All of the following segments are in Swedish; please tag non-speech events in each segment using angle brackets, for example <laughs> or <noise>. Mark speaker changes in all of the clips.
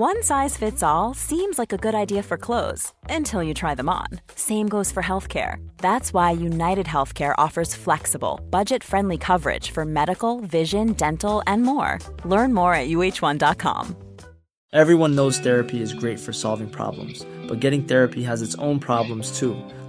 Speaker 1: One size fits all seems like a good idea for clothes until you try them on. Same goes for healthcare. That's why United Healthcare offers flexible, budget friendly coverage for medical, vision, dental, and more. Learn more at uh1.com.
Speaker 2: Everyone knows therapy is great for solving problems, but getting therapy has its own problems too,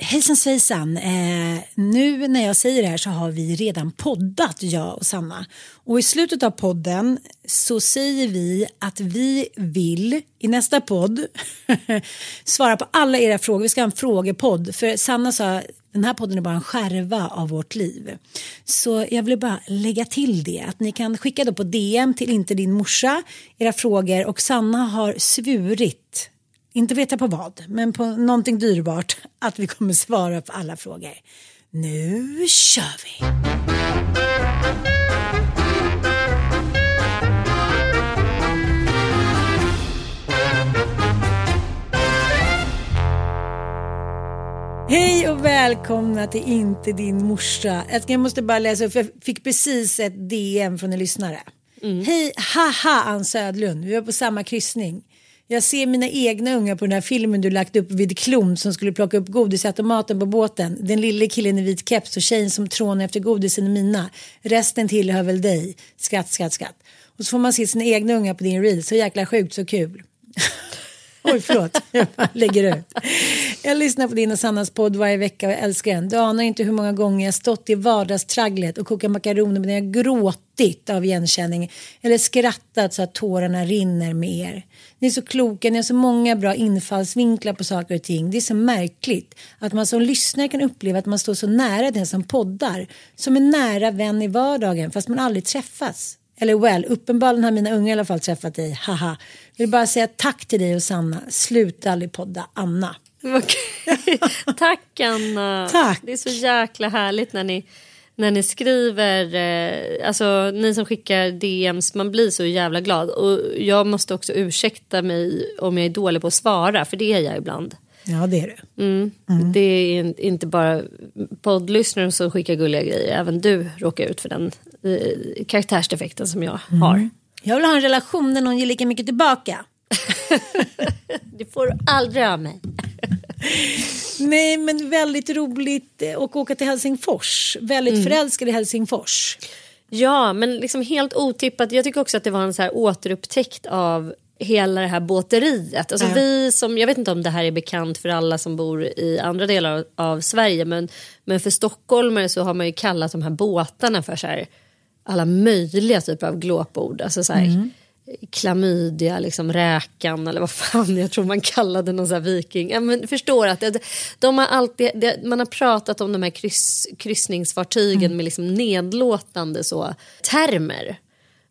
Speaker 3: Hejsan svejsan! Eh, nu när jag säger det här så har vi redan poddat, jag och Sanna. Och i slutet av podden så säger vi att vi vill i nästa podd <laughs> svara på alla era frågor. Vi ska ha en frågepodd. För Sanna sa den här podden är bara en skärva av vårt liv. Så jag vill bara lägga till det. Att ni kan skicka då på DM till inte din morsa era frågor och Sanna har svurit inte vet jag på vad, men på någonting dyrbart, att vi kommer svara på alla frågor. Nu kör vi! Hej och välkomna till Inte din morsa. Jag måste bara läsa upp, för jag fick precis ett DM från en lyssnare. Mm. Hej, haha Ann Södlund, vi var på samma kryssning. Jag ser mina egna ungar på den här filmen du lagt upp vid Klon som skulle plocka upp godisautomaten på båten. Den lille killen i vit keps och tjejen som trånar efter godisen är mina. Resten tillhör väl dig. Skratt, skratt, skratt. Och så får man se sina egna ungar på din reel. Så jäkla sjukt, så kul. <laughs> Oj, förlåt. Jag lägger ut. Jag lyssnar på din och Sannas podd varje vecka och jag älskar den. Du anar inte hur många gånger jag stått i vardagstragglet och kokat makaroner men jag gråtit av igenkänning eller skrattat så att tårarna rinner med er. Ni är så kloka, ni har så många bra infallsvinklar på saker och ting. Det är så märkligt att man som lyssnare kan uppleva att man står så nära den som poddar. Som en nära vän i vardagen fast man aldrig träffas. Eller well, uppenbarligen har mina unga i alla fall träffat dig. Haha. Vill bara säga tack till dig och Sanna. Sluta aldrig podda. Anna.
Speaker 4: Okay. <laughs> tack Anna.
Speaker 3: Tack.
Speaker 4: Det är så jäkla härligt när ni när ni skriver, eh, alltså ni som skickar DMs, man blir så jävla glad. Och jag måste också ursäkta mig om jag är dålig på att svara, för det är jag ibland.
Speaker 3: Ja, det är du.
Speaker 4: Mm. Mm. Det är inte bara poddlyssnare som skickar gulliga grejer, även du råkar ut för den eh, karaktärsdefekten som jag mm. har.
Speaker 3: Jag vill ha en relation där någon ger lika mycket tillbaka. <laughs>
Speaker 4: det får du aldrig av mig. <laughs>
Speaker 3: Nej, men väldigt roligt att åka till Helsingfors. Väldigt mm. förälskad i Helsingfors.
Speaker 4: Ja, men liksom helt otippat. Jag tycker också att det var en så här återupptäckt av hela det här båteriet. Alltså ja. vi som, jag vet inte om det här är bekant för alla som bor i andra delar av, Sverige men, men för stockholmare så har man ju kallat de här båtarna för så här, alla möjliga typer av glåpord. Alltså så här, mm klamydia, liksom räkan eller vad fan jag tror man kallade någon sån här viking. Ja, men förstår att det, de har alltid, man har pratat om de här kryss, kryssningsfartygen mm. med liksom nedlåtande så, termer.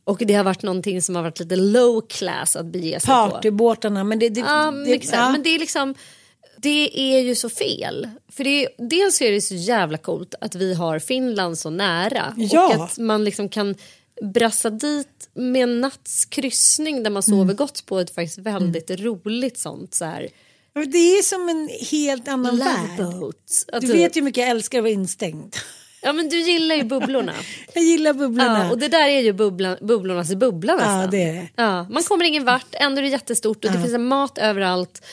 Speaker 4: Och det har varit någonting som har varit lite low class att bege sig
Speaker 3: på. Partybåtarna, men det, det,
Speaker 4: ja, det, ja. men det är liksom det är ju så fel. För det är, dels är det så jävla coolt att vi har Finland så nära.
Speaker 3: Ja.
Speaker 4: Och att man liksom kan brassa dit med en natts kryssning där man sover
Speaker 3: Mm.
Speaker 4: gott på ett faktiskt väldigt roligt sånt så här
Speaker 3: Det är som en helt annan
Speaker 4: love
Speaker 3: värld.
Speaker 4: boat.
Speaker 3: Du vet ju hur mycket jag älskar att vara instängd.
Speaker 4: Ja men du gillar ju bubblorna. <laughs>
Speaker 3: Jag gillar bubblorna.
Speaker 4: ja, och det där är ju bubbla, bubblornas bubbla nästan.
Speaker 3: Ja, det är det.
Speaker 4: Ja, man kommer ingen vart, ändå är det jättestort och det finns mat överallt.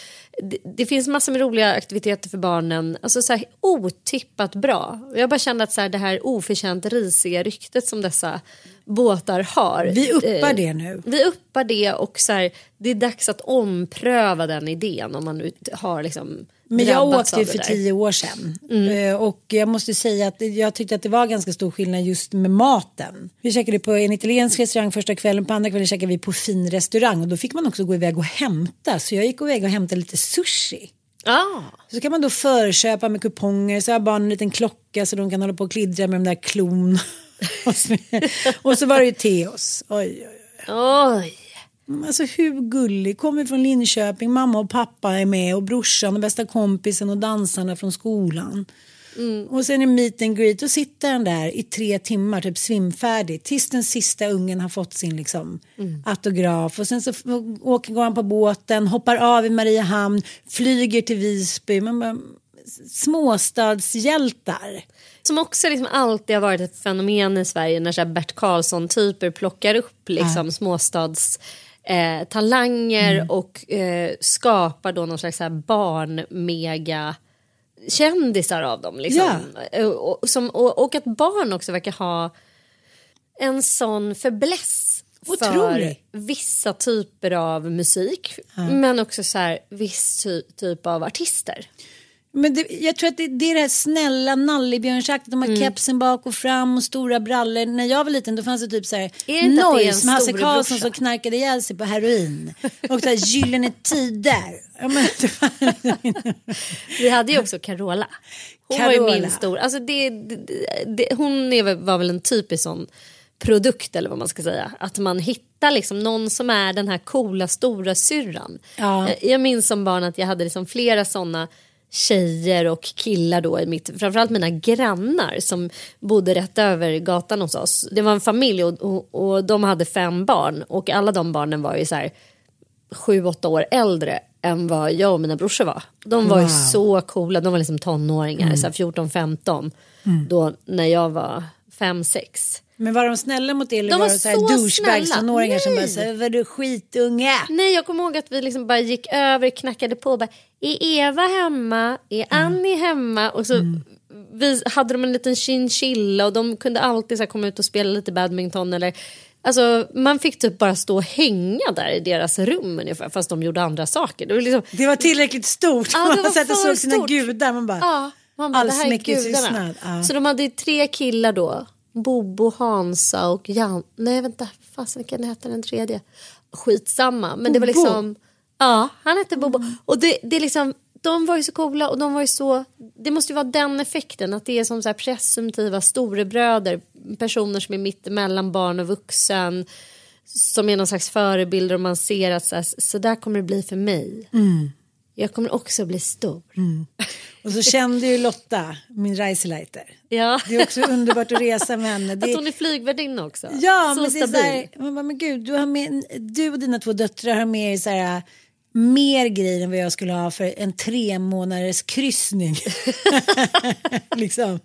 Speaker 4: Det, det finns massor med roliga aktiviteter för barnen. Alltså så här, otippat bra. Jag bara kände att så här, det här oförtjänt risiga ryktet som dessa båtar har.
Speaker 3: Vi uppar
Speaker 4: eh,
Speaker 3: det nu.
Speaker 4: Vi uppar det och så här, det är dags att ompröva den idén om man nu har liksom
Speaker 3: Men jag åkte ju för
Speaker 4: där.
Speaker 3: tio år sedan. Eh, Och jag måste säga att jag tyckte att det var ganska stor skillnad just med maten. Vi käkade på en italiensk restaurang första kvällen, på andra kvällen käkade vi på fin restaurang. Och då fick man också gå iväg och hämta. Så jag gick iväg och hämtade lite sushi.
Speaker 4: Ah.
Speaker 3: Så kan man då förköpa med kuponger så har barnen en liten klocka så de kan hålla på och klidra med de där klon. <laughs> <laughs> och så- var det ju Teos. Oj, oj, oj.
Speaker 4: Oj.
Speaker 3: Alltså hur gullig, kommer från Linköping, mamma och pappa är med och brorsan och bästa kompisen och dansarna från skolan. Och sen är meet and greet och sitter han där i tre timmar typ svimfärdig tills den sista ungen har fått sin liksom, autograf och sen så åker, går han på båten, hoppar av i Mariehamn, flyger till Visby. Man bara, småstadshjältar.
Speaker 4: Som också liksom alltid har varit ett fenomen i Sverige när så Bert Karlsson-typer plockar upp liksom småstads eh, talanger och eh, skapar då någon slags barn-mega kändisar av dem. Liksom. Eh, Och, som, och, och att barn också verkar ha en sån fäbless för vissa typer av musik men också så här, viss ty, typ av artister.
Speaker 3: Men det, jag tror att det, det är det här snälla nallebjörnsaktigt. De har
Speaker 4: Mm.
Speaker 3: kepsen bak och fram och stora brallor. När jag var liten då fanns det typ så här noise med Hasse? Karlsson som knarkade ihjäl sig på heroin. Och så här gyllene tider. <laughs>
Speaker 4: Vi hade ju också Carola. Hon var ju
Speaker 3: Carola.
Speaker 4: min stor... Alltså det, det, hon är, var väl en typisk sån produkt eller vad man ska säga. Att man hittar liksom någon som är den här coola stora syrran.
Speaker 3: Ja.
Speaker 4: Jag, jag minns som barn att jag hade liksom flera såna tjejer och killar då i mitt, framförallt mina grannar som bodde rätt över gatan hos oss. Det var en familj och, och, och de hade fem barn och alla de barnen var ju så här sju, åtta år äldre än vad jag och mina brorsor var. De var ju så coola, de var liksom tonåringar, så här 14-15. Då när jag var 5-6.
Speaker 3: Men var de snälla mot er eller
Speaker 4: De
Speaker 3: var
Speaker 4: var
Speaker 3: det så här
Speaker 4: så
Speaker 3: douchebags tonåringar som bara säger vad du skitunge.
Speaker 4: Nej jag kommer ihåg att vi liksom bara gick över, knackade på och bara Är Eva hemma? Är Annie hemma? Och så vi, hade de en liten chinchilla och de kunde alltid så komma ut och spela lite badminton eller Alltså man fick typ bara stå och hänga där i deras rum ungefär fast de gjorde andra saker. Det var liksom,
Speaker 3: Det var tillräckligt stort.
Speaker 4: Ja, <laughs> det var
Speaker 3: man satt och såg sina gudar. Man bara,
Speaker 4: ja, man bara,
Speaker 3: allsmäktig tystnad. Ja.
Speaker 4: Så de hade tre killar då. Bobo, Hansa och Jan. Nej vänta, fasen vilken hette den tredje? Skitsamma. Men det var liksom. Ja, han hette Bobo. Och det, det är liksom. De var ju så coola och de var ju så. Det måste ju vara den effekten att det är som så här presumtiva storebröder. Personer som är mitt emellan barn och vuxen. Som är någon slags förebilder och man ser att så, här, så där kommer det bli för mig. Jag kommer också bli stor.
Speaker 3: Och så kände ju Lotta, min Reiseleiter.
Speaker 4: Ja.
Speaker 3: Det är också underbart att resa med henne. <laughs> Det
Speaker 4: Att hon är flygvärdinna också.
Speaker 3: Ja,
Speaker 4: så
Speaker 3: men det är så
Speaker 4: stabil.
Speaker 3: här, man bara, men gud, du, har med, du och dina två döttrar har med er så här, mer grejer än vad jag skulle ha för en tre månaders kryssning. <laughs> liksom.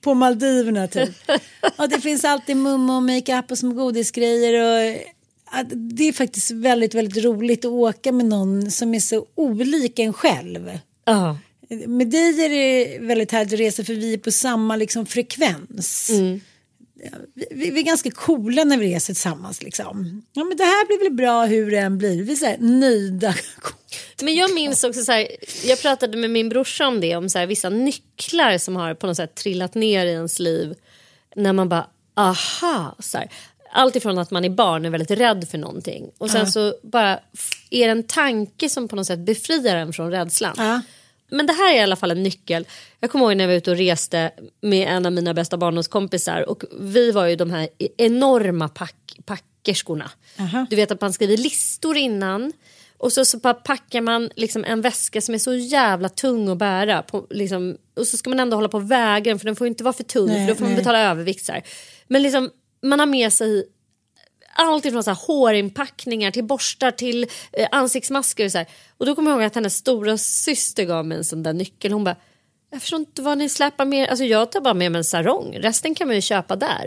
Speaker 3: På Maldiverna typ. <laughs> Och det finns alltid mumma och makeup och små godisgrejer. Och, det är faktiskt väldigt, väldigt roligt att åka med någon som är så olik en själv.
Speaker 4: Ja.
Speaker 3: Med dig är det väldigt härligt att resa för vi är på samma liksom, frekvens. Vi, vi, vi är ganska coola när vi reser tillsammans. Liksom. Ja, men det här blir väl bra hur det än blir. Vi är så här, nöjda. <laughs>
Speaker 4: Men jag minns också så här, jag pratade med min brorsa om det, om så här, vissa nycklar som har på något sätt trillat ner i ens liv. När man bara, aha. Så här. Allt ifrån att man är barn är väldigt rädd för någonting. Och sen så bara är det en tanke som på något sätt befriar en från rädslan.
Speaker 3: Ja.
Speaker 4: Men det här är i alla fall en nyckel. Jag kommer ihåg när jag var ute och reste med en av mina bästa barndomskompisar och vi var ju de här enorma pack, packerskorna.
Speaker 3: Aha.
Speaker 4: Du vet att man skriver listor innan och så, så packar man liksom en väska som är så jävla tung att bära. På, liksom, och så ska man ändå hålla på den för den får inte vara för tung
Speaker 3: Nej,
Speaker 4: för då får man
Speaker 3: nej.
Speaker 4: betala övervikt. Men liksom man har med sig allt ifrån så här hårinpackningar till borstar till eh, ansiktsmasker. Och, så här. och då kommer jag ihåg att hennes stora syster gav mig en sån där nyckel. Hon bara, jag förstår inte vad ni släpar med Alltså jag tar bara med mig en sarong, resten kan man ju köpa där.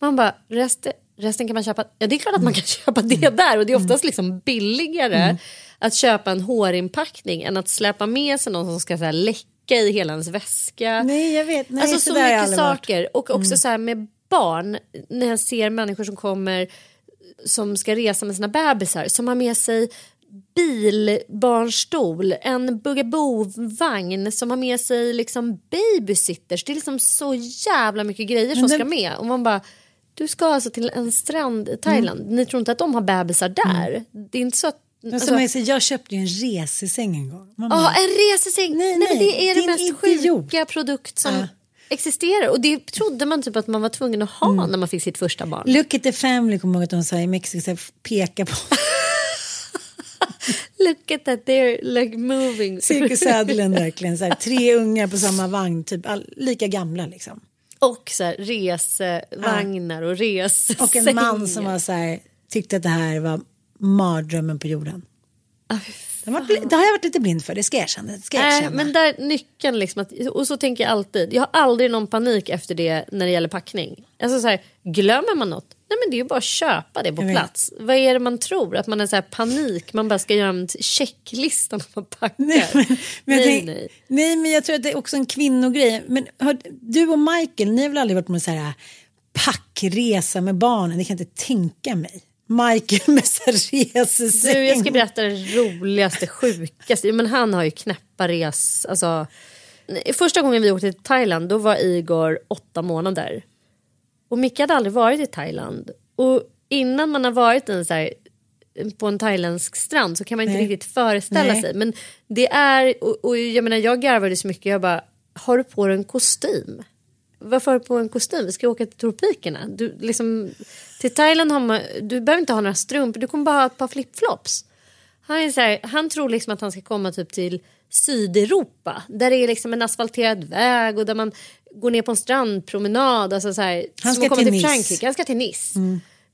Speaker 4: Man bara, resten, resten kan man köpa, ja det är klart att man kan <laughs> köpa det där och det är oftast liksom billigare att köpa en hårinpackning än att släpa med sig någon som ska så här, läcka i hela ens väska.
Speaker 3: Nej jag vet, nej,
Speaker 4: alltså
Speaker 3: så
Speaker 4: så mycket
Speaker 3: aldrig varit.
Speaker 4: saker och också så här med barn när jag ser människor som kommer som ska resa med sina bebisar som har med sig bilbarnstol, en bugaboo-vagn som har med sig liksom babysitters. Det är liksom så jävla mycket grejer som
Speaker 3: den-
Speaker 4: ska med. Och man bara, du ska alltså till en strand i Thailand.
Speaker 3: Mm.
Speaker 4: Ni tror inte att de har bebisar där? Det är inte så att... Alltså,
Speaker 3: som jag, köpte ju en resesäng en gång.
Speaker 4: Ja, en resesäng. Nej,
Speaker 3: Nej,
Speaker 4: men det är den mest
Speaker 3: idiot.
Speaker 4: sjuka produkt som
Speaker 3: Ja.
Speaker 4: Existerar. Och det trodde man typ att man var tvungen att ha
Speaker 3: Mm.
Speaker 4: när man fick sitt första barn.
Speaker 3: Look at the family kommer jag ihåg att de sa i Mexiko, peka på <laughs>
Speaker 4: Look at that, they're like moving.
Speaker 3: Cirkus Sädelen <laughs> verkligen. Så här, tre ungar på samma vagn, typ all, lika gamla liksom.
Speaker 4: Och så här, resevagnar och resesängar.
Speaker 3: Och en man som var så här, tyckte att det här var mardrömmen på jorden.
Speaker 4: Ah,
Speaker 3: Det, var, bli- det har jag varit lite blind för, det ska jag erkänna. Det ska jag erkänna.
Speaker 4: men där nyckeln liksom att, och så tänker jag alltid. Jag har aldrig någon panik efter det när det gäller packning. Alltså så här, glömmer man något? Nej men det är ju bara att köpa det på plats. Vad är det man tror? Att man är så här panik, man bara ska göra en checklista när man packar.
Speaker 3: Nej, men, men
Speaker 4: nej,
Speaker 3: tänk,
Speaker 4: nej.
Speaker 3: nej, men jag tror att det är också en kvinnogrej. Men har, du och Michael, ni har väl aldrig varit på en så här packresa med barnen? Ni kan inte tänka mig. Michael med resesäng.
Speaker 4: Du, jag ska berätta det roligaste, sjukaste. Men han har ju knäppa res... Alltså, första gången vi åkte till Thailand då var Igor åtta månader. Och Micke hade aldrig varit i Thailand. Och innan man har varit en så här, på en thailändsk strand så kan man inte
Speaker 3: Nej.
Speaker 4: riktigt föreställa
Speaker 3: Nej.
Speaker 4: sig. Men det är, och, och jag menar jag garvade så mycket, jag bara, har du på dig en kostym? Varför har du på en kostym? Vi ska åka till tropikerna. Du, liksom, till Thailand har man, du behöver inte ha några strumpor, du kommer bara ha ett par flipflops. Han, är så här, han tror liksom att han ska komma typ till Sydeuropa där det är liksom en asfalterad väg och där man går ner på en strandpromenad. Alltså så här,
Speaker 3: Han ska till
Speaker 4: till
Speaker 3: Nice.
Speaker 4: Frankrike. Han ska till Nice.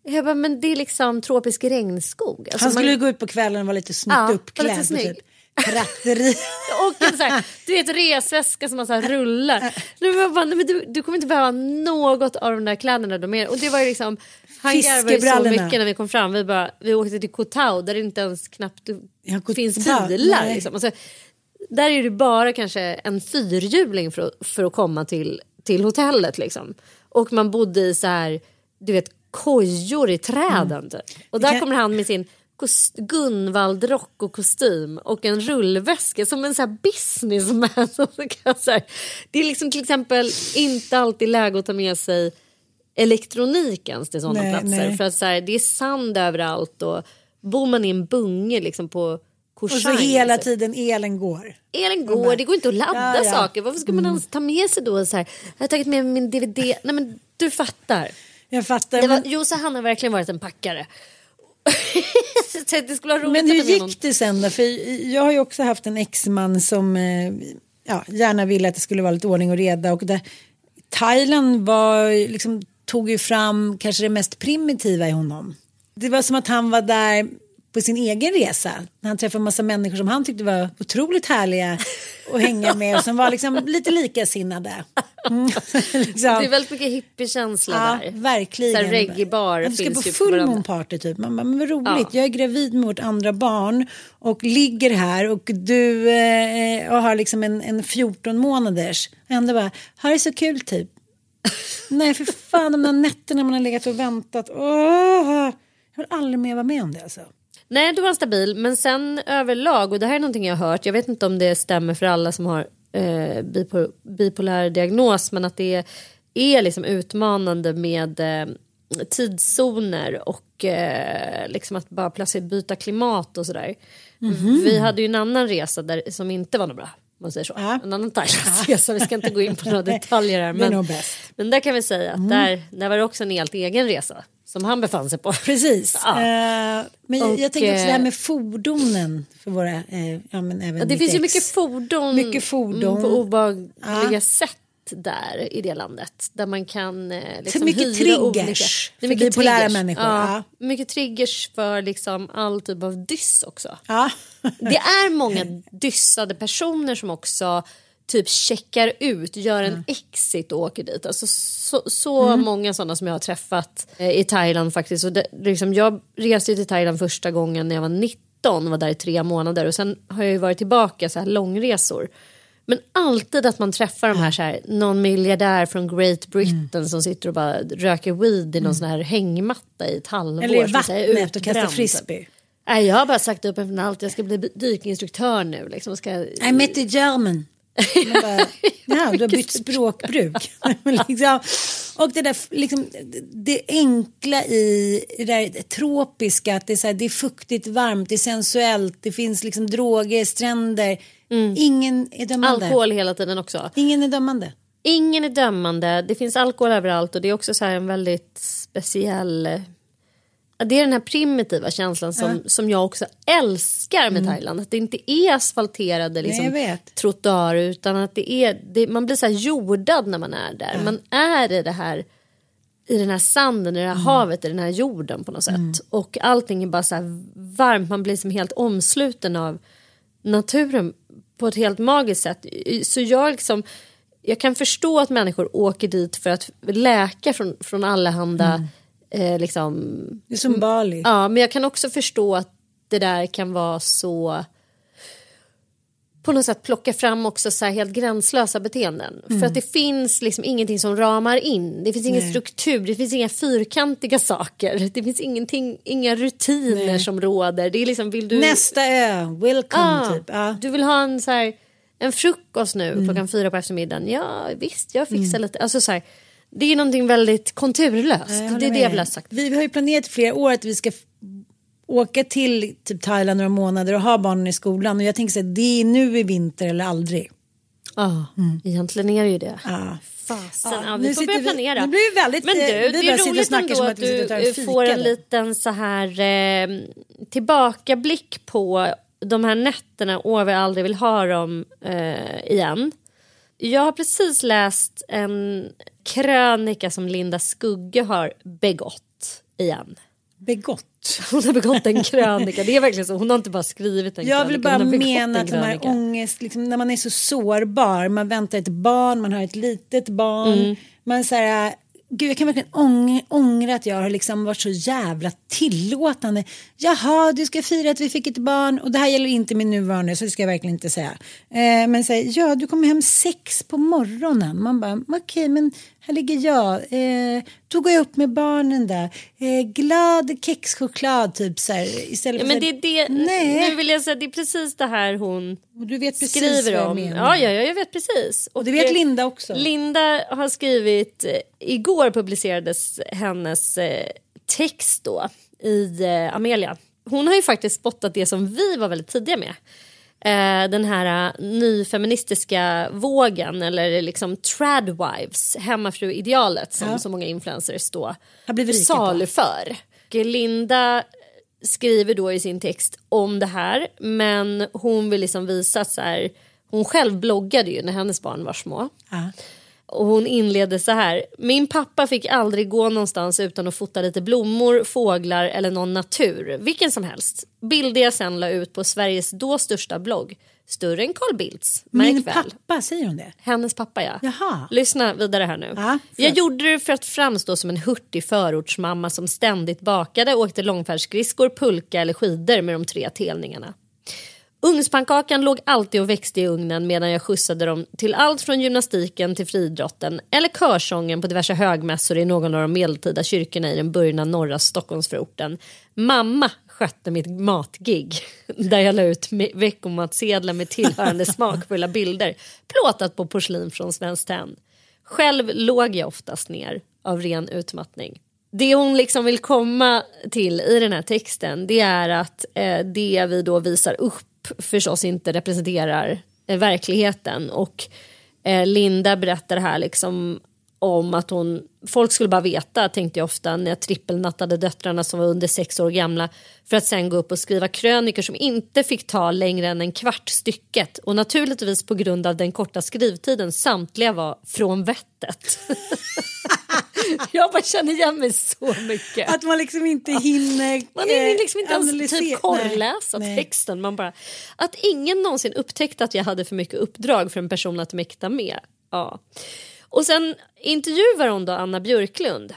Speaker 4: Jag bara, men det är liksom tropisk regnskog. Alltså
Speaker 3: Han skulle
Speaker 4: man,
Speaker 3: gå ut på kvällen och vara lite snyggt
Speaker 4: Ja,
Speaker 3: uppklädd.
Speaker 4: lite
Speaker 3: och
Speaker 4: snygg.
Speaker 3: Typ, pratteri. <laughs>
Speaker 4: och en så här, du vet resväska som man så här rullar. Nu bara, men du, du kommer inte behöva något av de där kläderna. De är. Och det var ju liksom, han garvade så mycket när vi kom fram. Vi, bara, vi åkte till Koh Tao där det inte ens knappt
Speaker 3: Ja,
Speaker 4: finns bilar. Liksom. Alltså, där är det bara kanske en fyrhjuling för, att- för att komma till, till hotellet. Liksom. Och man bodde i så här, du vet, kojor i träden. Typ. Och där
Speaker 3: Mm.
Speaker 4: Kommer han med sin Gunvald-rock och kostym och en rullväska som en så här businessman. så här, det är liksom till exempel inte alltid läge att ta med sig elektronik ens till sådana
Speaker 3: Nej,
Speaker 4: platser.
Speaker 3: nej.
Speaker 4: För att så här, det är sand överallt och bor man i en bunge liksom på Koh
Speaker 3: Och så hela
Speaker 4: så-
Speaker 3: tiden elen går.
Speaker 4: Elen går, det går inte att ladda
Speaker 3: Ja, Mm. ja.
Speaker 4: saker. Varför ska man ens ta med sig då så här, jag har tagit med min DVD. Nej men du fattar.
Speaker 3: Jag fattar.
Speaker 4: Det var,
Speaker 3: men,
Speaker 4: jo, så han har verkligen varit en packare. <laughs> det skulle vara roligt
Speaker 3: men hur gick det sen då? För jag har ju också haft en exman som eh, ja, gärna ville att det skulle vara lite ordning och reda. Och där, Thailand var, liksom, tog ju fram kanske det mest primitiva i honom. Det var som att han var där på sin egen resa. När han träffade en massa människor som han tyckte var otroligt härliga att hänga med och som var liksom lite likasinnade. Mm. <laughs> liksom.
Speaker 4: Det är väldigt mycket hippiekänsla
Speaker 3: Ja,
Speaker 4: där.
Speaker 3: verkligen.
Speaker 4: Så reggae-bar
Speaker 3: ska
Speaker 4: finns
Speaker 3: på
Speaker 4: ju på
Speaker 3: full moon party typ. Man bara, men vad roligt,
Speaker 4: Ja.
Speaker 3: jag är gravid med vårt andra barn och ligger här och du eh, och har liksom en, en 14 månaders. Ändå bara, har det så kul typ. <laughs> Nej för fan de där nätterna man har legat och väntat. Åh, jag vill aldrig mer vara med om det alltså.
Speaker 4: Nej, du var stabil. Men sen överlag, och det här är någonting jag har hört. Jag vet inte om det stämmer för alla som har eh, bipol bipolär diagnos. Men att det är liksom utmanande med eh, tidszoner och eh, liksom att bara plötsligt byta klimat och sådär.
Speaker 3: Mhm.
Speaker 4: Vi hade ju en annan resa där, som inte var något bra. Man säger så.
Speaker 3: Ja.
Speaker 4: En annan Thailandsresa. Vi ska inte gå in på några <laughs> detaljer här. Men, men där kan vi säga att där, där var det också en helt egen resa. Som han befann sig på.
Speaker 3: Precis. <laughs>
Speaker 4: Ja.
Speaker 3: Eh, men
Speaker 4: Och,
Speaker 3: jag tänker också det här med fordonen för våra, eh, ja men även
Speaker 4: Ja, det finns ju
Speaker 3: ex.
Speaker 4: mycket fordon,
Speaker 3: Mycket fordon.
Speaker 4: mm, på obehagliga
Speaker 3: Ja.
Speaker 4: sätt där i det landet. Där man kan eh, liksom
Speaker 3: mycket
Speaker 4: hyra
Speaker 3: triggers
Speaker 4: olika...
Speaker 3: för
Speaker 4: Det är mycket
Speaker 3: bipolära
Speaker 4: triggers.
Speaker 3: människor,
Speaker 4: Ja,
Speaker 3: ja.
Speaker 4: Mycket triggers för liksom all typ av dyss också. Det är många <laughs> dyssade personer som också typ checkar ut, gör en exit och åker dit. Alltså så, så
Speaker 3: Mm.
Speaker 4: många sådana som jag har träffat eh, i Thailand faktiskt. Och det, liksom, jag reste till Thailand första gången när jag var 19, var där i tre månader och sen har jag ju varit tillbaka så här långresor. Men alltid att man träffar de här, så här någon miljardär från Great Britain
Speaker 3: Mm.
Speaker 4: som sitter och bara röker weed i någon sån här hängmatta i ett halvår.
Speaker 3: Eller i vattnet och kastar
Speaker 4: typ.
Speaker 3: frisbee.
Speaker 4: Nej, jag har bara sagt upp mig från allt. Jag ska bli dykinstruktör nu. Liksom. Ska...
Speaker 3: I met the German. Bara, <laughs> ja, du har bytt språkbruk. <laughs> liksom, och det där liksom, det enkla i det där tropiska, att det är, så här, det är fuktigt, varmt, det är sensuellt, det finns liksom droger, stränder. Ingen är dömande.
Speaker 4: Alkohol hela tiden också.
Speaker 3: Ingen är dömande.
Speaker 4: Ingen är dömande. Det finns alkohol överallt och det är också så en väldigt speciell... Ja, Det är den här primitiva känslan som, som jag också älskar med Thailand. Att det inte är asfalterade liksom,
Speaker 3: Mm.
Speaker 4: trottoarer utan att det är... Det, man blir så här jordad när man är där. Man är i det här i den här sanden, i det här
Speaker 3: Mm.
Speaker 4: havet, i den här jorden på något sätt. Och allting är bara så här varmt, man blir som helt omsluten av naturen på ett helt magiskt sätt. Så jag liksom, jag kan förstå att människor åker dit för att läka från, från allehanda eh, liksom,
Speaker 3: Det är som Bali.
Speaker 4: Ja, men jag kan också förstå att det där kan vara så på något sätt plocka fram också så här helt gränslösa beteenden. För att det finns liksom ingenting som ramar in. Det finns ingen struktur, det finns inga fyrkantiga saker. Det finns ingenting, inga rutiner som råder. Det är liksom, vill du...
Speaker 3: Nästa ö, welcome
Speaker 4: Ah,
Speaker 3: typ. Ja.
Speaker 4: Du vill ha en, så här, en frukost nu klockan fyra på eftermiddagen. Ja visst, jag fixar lite. Alltså, så här, det är någonting väldigt konturlöst.
Speaker 3: Jag
Speaker 4: det är det jag vill ha sagt.
Speaker 3: Vi har ju planerat i flera år att vi ska åka till typ Thailand några månader och ha barnen i skolan. Och jag tänker så här, det är nu i vinter eller aldrig.
Speaker 4: Ja, egentligen är det ju det.
Speaker 3: Ja.
Speaker 4: Fasen,
Speaker 3: Ja,
Speaker 4: ja,
Speaker 3: nu
Speaker 4: vi får börja
Speaker 3: vi-
Speaker 4: planera.
Speaker 3: nu blir vi väldigt,
Speaker 4: Men du,
Speaker 3: eh, vi
Speaker 4: det är roligt ändå att
Speaker 3: att vi
Speaker 4: du får en liten så här eh, tillbakablick på de här nätterna Åh, vi aldrig vill ha dem eh, igen. Jag har precis läst en krönika som Linda Skugge har begått igen.
Speaker 3: Begått. <laughs>
Speaker 4: Hon har begått en krönika. Det är verkligen så. Hon har inte bara skrivit en
Speaker 3: Jag
Speaker 4: krönika.
Speaker 3: vill bara mena
Speaker 4: en
Speaker 3: att de här ångest, liksom, när man är så sårbar, man väntar ett barn, man har ett litet barn,
Speaker 4: Mm.
Speaker 3: man så här, gud jag kan verkligen ång- ångra att jag har liksom varit så jävla tillåtande. Jaha, du ska fira att vi fick ett barn och det här gäller inte min nuvarande så det ska jag verkligen inte säga. Eh, men säg, ja du kommer hem sex på morgonen. Man bara, okej men här ligger jag. Eh, då går jag upp med barnen där. Eh, glad kexchoklad typ så här. Istället
Speaker 4: Ja, men det är det,
Speaker 3: Nej.
Speaker 4: nu vill jag säga det är precis det här hon
Speaker 3: Och du vet precis
Speaker 4: skriver
Speaker 3: vad jag
Speaker 4: om.
Speaker 3: menar.
Speaker 4: Ja, ja, ja, jag vet precis.
Speaker 3: Och det vet
Speaker 4: eh,
Speaker 3: Linda också.
Speaker 4: Linda har skrivit, eh, igår publicerades hennes eh, text då i Amelia. Hon har ju faktiskt spottat det som vi var väldigt tidiga med. Eh, den här uh, nyfeministiska vågen eller liksom tradwives, hemmafru-idealet som
Speaker 3: Ja.
Speaker 4: så många influencers då saluför. Linda skriver då i sin text om det här men hon vill liksom visa så här, hon själv bloggade ju när hennes barn var små.
Speaker 3: Ja.
Speaker 4: Och hon inleder så här. Min pappa fick aldrig gå någonstans utan att fota lite blommor, fåglar eller någon natur. Vilken som helst. Bilder jag sen la ut på Sveriges då största blogg. Större än Carl Bildts. Märk
Speaker 3: Min
Speaker 4: väl.
Speaker 3: pappa, säger hon det?
Speaker 4: Hennes pappa ja.
Speaker 3: Jaha.
Speaker 4: Lyssna vidare här nu.
Speaker 3: Ja,
Speaker 4: jag gjorde det för att framstå som en hurtig förortsmamma som ständigt bakade, åkte långfärdsskridskor, pulka eller skidor med de tre telningarna. Ugnspannkakan låg alltid och växte i ugnen medan jag skjutsade dem till allt från gymnastiken till friidrotten eller körsången på diverse högmässor i någon av de medeltida kyrkorna i den burna norra Stockholmsförorten. Mamma skötte mitt matgig <laughs> där jag la ut veckomatsedlar med tillhörande <laughs> smakfulla bilder plåtat på porslin från Svenskt Tenn. Själv låg jag oftast ner av ren utmattning. Det hon liksom vill komma till i den här texten det är att eh, det vi då visar upp förstås inte representerar eh, verkligheten. Och eh, Linda berättar här liksom om att hon, folk skulle bara veta tänkte jag ofta när jag trippelnattade döttrarna som var under sex år gamla för att sen gå upp och skriva krönikor som inte fick ta längre än en kvart stycket och naturligtvis på grund av den korta skrivtiden samtliga var från vettet. <laughs> jag bara känner igen mig så mycket.
Speaker 3: Att man liksom inte hinner
Speaker 4: Man hinner liksom inte
Speaker 3: eh,
Speaker 4: ens typ korrläsa
Speaker 3: Nej.
Speaker 4: texten. Man bara, att ingen någonsin upptäckte att jag hade för mycket uppdrag för en person att mäkta med. Ja. Och sen intervjuar hon då Anna Björklund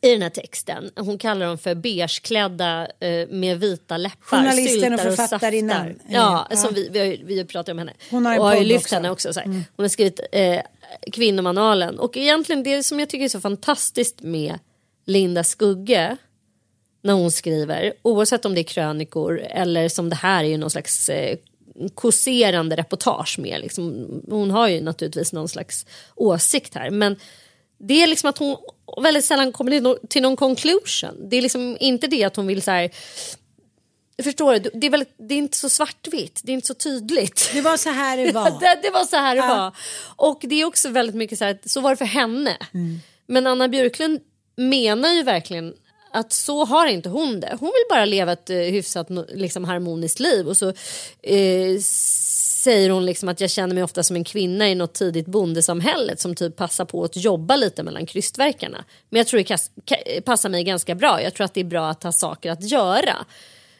Speaker 4: i den här texten. Hon kallar dem för beigeklädda eh, med vita läppar.
Speaker 3: Journalisten och författarinnan.
Speaker 4: Ja,
Speaker 3: Ja.
Speaker 4: som vi, vi, har, vi har pratat om henne.
Speaker 3: Hon har en
Speaker 4: och har ju lyft
Speaker 3: också. Mm.
Speaker 4: henne också. Så här. Hon har skrivit eh, Kvinnomanualen. Och egentligen det som jag tycker är så fantastiskt med Linda Skugge när hon skriver, oavsett om det är krönikor eller som det här är ju någon slags eh, kåserande reportage med. Liksom, hon har ju naturligtvis någon slags åsikt här men det är liksom att hon väldigt sällan kommer till, någon conclusion. Det är liksom inte det att hon vill så här Förstår du? Det är, väldigt, det är inte så svartvitt, det är inte så tydligt.
Speaker 3: Det var så här det <laughs> var.
Speaker 4: det, det var så här det
Speaker 3: Ja.
Speaker 4: var. Och det är också väldigt mycket så här, så var det för henne.
Speaker 3: Mm.
Speaker 4: Men Anna Björklund menar ju verkligen att så har inte hon det. Hon vill bara leva ett eh, hyfsat liksom, harmoniskt liv. Och så eh, säger hon liksom att jag känner mig ofta som en kvinna i något tidigt bondesamhället som typ passar på att jobba lite mellan krystverkarna. Men jag tror det passar mig ganska bra. Jag tror att det är bra att ha saker att göra.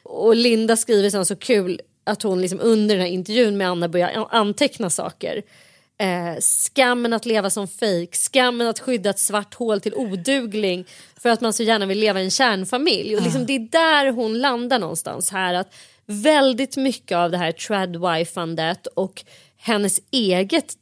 Speaker 4: Och Linda skriver sen så kul att hon liksom under den här intervjun med Anna börjar anteckna saker. Eh, skammen att leva som fejk, skammen att skydda ett svart hål till odugling för att man så gärna vill leva i en kärnfamilj. Och liksom det är där hon landar någonstans här. att Väldigt mycket av det här tradwiffandet och hennes eget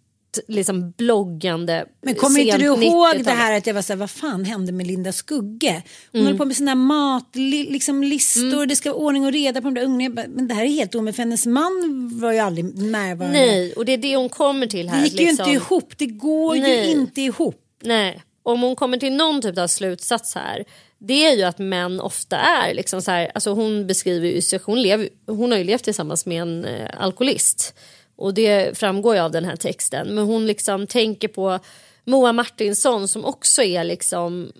Speaker 4: liksom bloggande
Speaker 3: Men kommer inte du ihåg
Speaker 4: 90-tal.
Speaker 3: det här att jag var så här, vad fan hände med Linda Skugge? Hon
Speaker 4: Mm.
Speaker 3: håller på med sina mat, li, liksom listor, det ska vara ordning och reda på de där ungarna. Men det här är helt omöjligt för hennes man var ju aldrig närvarande.
Speaker 4: Nej, och det är det hon kommer till här.
Speaker 3: det gick ju
Speaker 4: liksom.
Speaker 3: inte ihop, det går
Speaker 4: Nej.
Speaker 3: ju inte ihop.
Speaker 4: Nej, om hon kommer till någon typ av slutsats här det är ju att män ofta är liksom så här, alltså hon beskriver ju, hon, lev, hon har ju levt tillsammans med en eh, alkoholist och det framgår ju av den här texten men hon liksom tänker på Moa Martinsson som också är liksom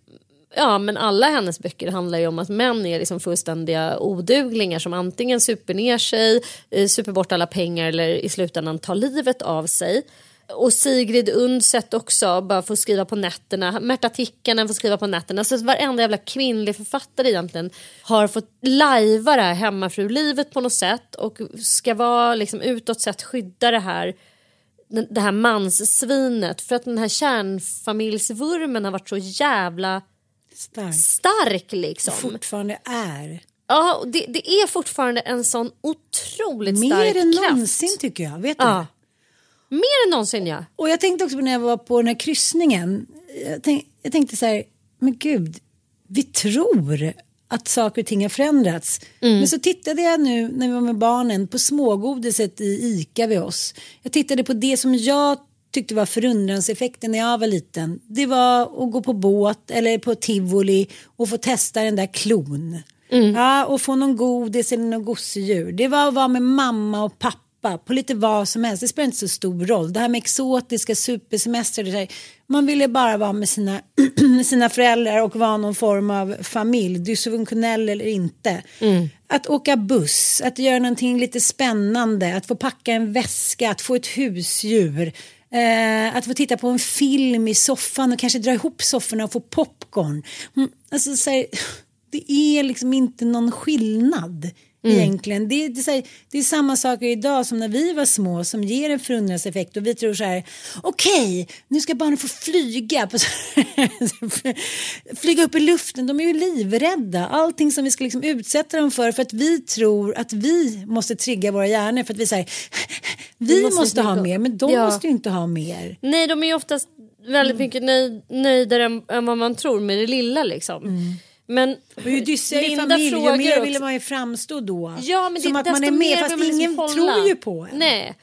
Speaker 4: Ja men alla hennes böcker handlar ju om att män är liksom fullständiga oduglingar som antingen super ner sig, eh, super bort alla pengar eller i slutändan tar livet av sig. Och Sigrid Undset också bara får skriva på nätterna. Märta Tikkanen får skriva på nätterna. Så varenda jävla kvinnlig författare egentligen har fått lajva det här hemmafrulivet på något sätt och ska vara liksom utåt sett skydda det här det här manssvinet för att den här kärnfamiljsvurmen har varit så jävla
Speaker 3: Stark.
Speaker 4: stark liksom.
Speaker 3: Fortfarande är.
Speaker 4: Ja, och det, det är fortfarande en sån otroligt stark
Speaker 3: Mer än
Speaker 4: kraft.
Speaker 3: någonsin tycker jag. Vet du?
Speaker 4: Ja. Mer än någonsin ja.
Speaker 3: Och jag tänkte också på när jag var på den här kryssningen. Jag, tänk, jag tänkte så här, men gud, vi tror att saker och ting har förändrats.
Speaker 4: Mm.
Speaker 3: Men så tittade jag nu när vi var med barnen på smågodiset i ICA vid oss. Jag tittade på det som jag tyckte var förundranseffekten när jag var liten. Det var att gå på båt eller på tivoli och få testa den där klon.
Speaker 4: Mm.
Speaker 3: Ja, och få någon godis eller någon gosedjur. Det var att vara med mamma och pappa på lite vad som helst. Det spelar inte så stor roll. Det här med exotiska supersemestrar. Man ville bara vara med sina, <clears throat> med sina föräldrar och vara någon form av familj. Dysfunktionell eller inte. Att åka buss, att göra någonting lite spännande. Att få packa en väska, att få ett husdjur. Eh, att få titta på en film i soffan och kanske dra ihop sofforna och få popcorn. Mm, alltså, så här, det är liksom inte någon skillnad egentligen. Det, det, är här, det är samma saker idag som när vi var små som ger en förundranseffekt och vi tror så här okej nu ska barnen få flyga <laughs> flyga upp i luften. De är ju livrädda. Allting som vi ska liksom utsätta dem för för att vi tror att vi måste trigga våra hjärnor för att vi säger vi
Speaker 4: måste
Speaker 3: måste, ha mer men de
Speaker 4: Ja.
Speaker 3: måste ju inte ha mer.
Speaker 4: Nej, de är ju oftast väldigt mycket nöj, nöjdare än, än vad man tror med det lilla liksom. Men
Speaker 3: Och ju dyssigare
Speaker 4: Linda
Speaker 3: familj ju mer ville man ju framstå då.
Speaker 4: Ja, men
Speaker 3: Som
Speaker 4: det,
Speaker 3: att man är med fast
Speaker 4: vill liksom
Speaker 3: ingen
Speaker 4: hålla.
Speaker 3: tror ju på en.
Speaker 4: Nej.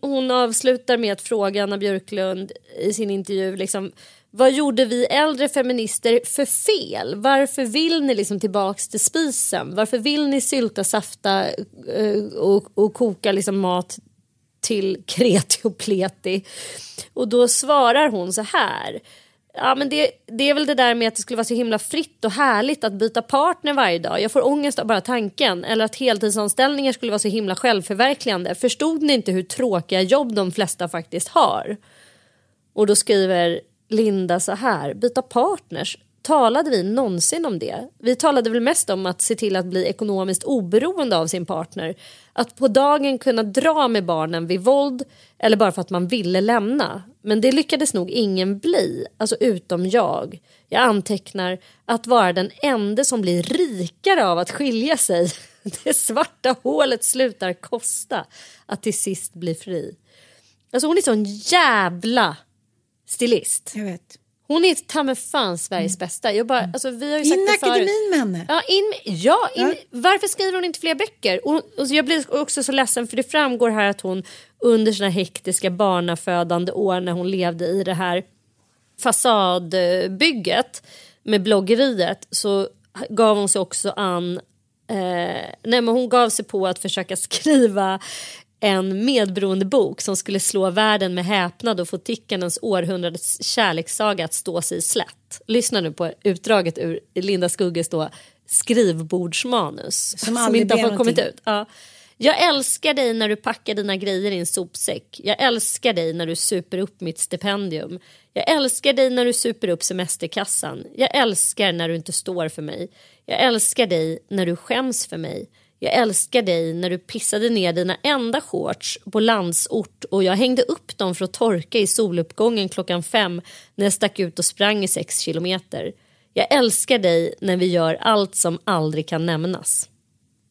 Speaker 4: Hon avslutar med att fråga Anna Björklund i sin intervju liksom, vad gjorde vi äldre feminister för fel? Varför vill ni liksom tillbaks till spisen? Varför vill ni sylta, safta eh, och, och koka liksom mat till <laughs> kreti och pleti? Och då svarar hon så här. Ja, men det, det är väl det där med att det skulle vara så himla fritt och härligt att byta partner varje dag. Jag får ångest av bara tanken. Eller att heltidsanställningar skulle vara så himla självförverkligande. Förstod ni inte hur tråkiga jobb de flesta faktiskt har? Och då skriver Linda så här, byta partners. Talade vi någonsin om det? Vi talade väl mest om att se till att bli ekonomiskt oberoende av sin partner. Att på dagen kunna dra med barnen vid våld eller bara för att man ville lämna. Men det lyckades nog ingen bli, alltså utom jag. Jag antecknar att vara den enda som blir rikare av att skilja sig. <laughs> Det svarta hålet slutar kosta att till sist bli fri. Alltså hon är sån jävla stilist.
Speaker 3: Jag vet.
Speaker 4: Hon är ta mig fan Sveriges bästa. Jag bara, alltså, vi har ju sagt
Speaker 3: In i
Speaker 4: det förut.
Speaker 3: akademin med henne.
Speaker 4: Ja, in, ja, in, varför skriver hon inte fler böcker? Och, och jag blir också så ledsen för det framgår här att hon under sina hektiska barnafödande år när hon levde i det här fasadbygget med bloggeriet så gav hon sig också an eh, nej men hon gav sig på att försöka <laughs> skriva en medberoende bok som skulle slå världen med häpnad och få Tickanens århundradets kärlekssaga att stå sig slätt. Lyssna nu på utdraget ur Linda Skugges då skrivbordsmanus
Speaker 3: Som aldrig
Speaker 4: inte har kommit ut. Ja. Jag älskar dig när du packar dina grejer i en sopsäck. Jag älskar dig när du super upp mitt stipendium. Jag älskar dig när du super upp semesterkassan. Jag älskar när du inte står för mig. Jag älskar dig när du skäms för mig. Jag älskar dig när du pissade ner dina enda shorts på landsort och jag hängde upp dem för att torka i soluppgången klockan fem när jag stack ut och sprang i sex kilometer. Jag älskar dig när vi gör allt som aldrig kan nämnas.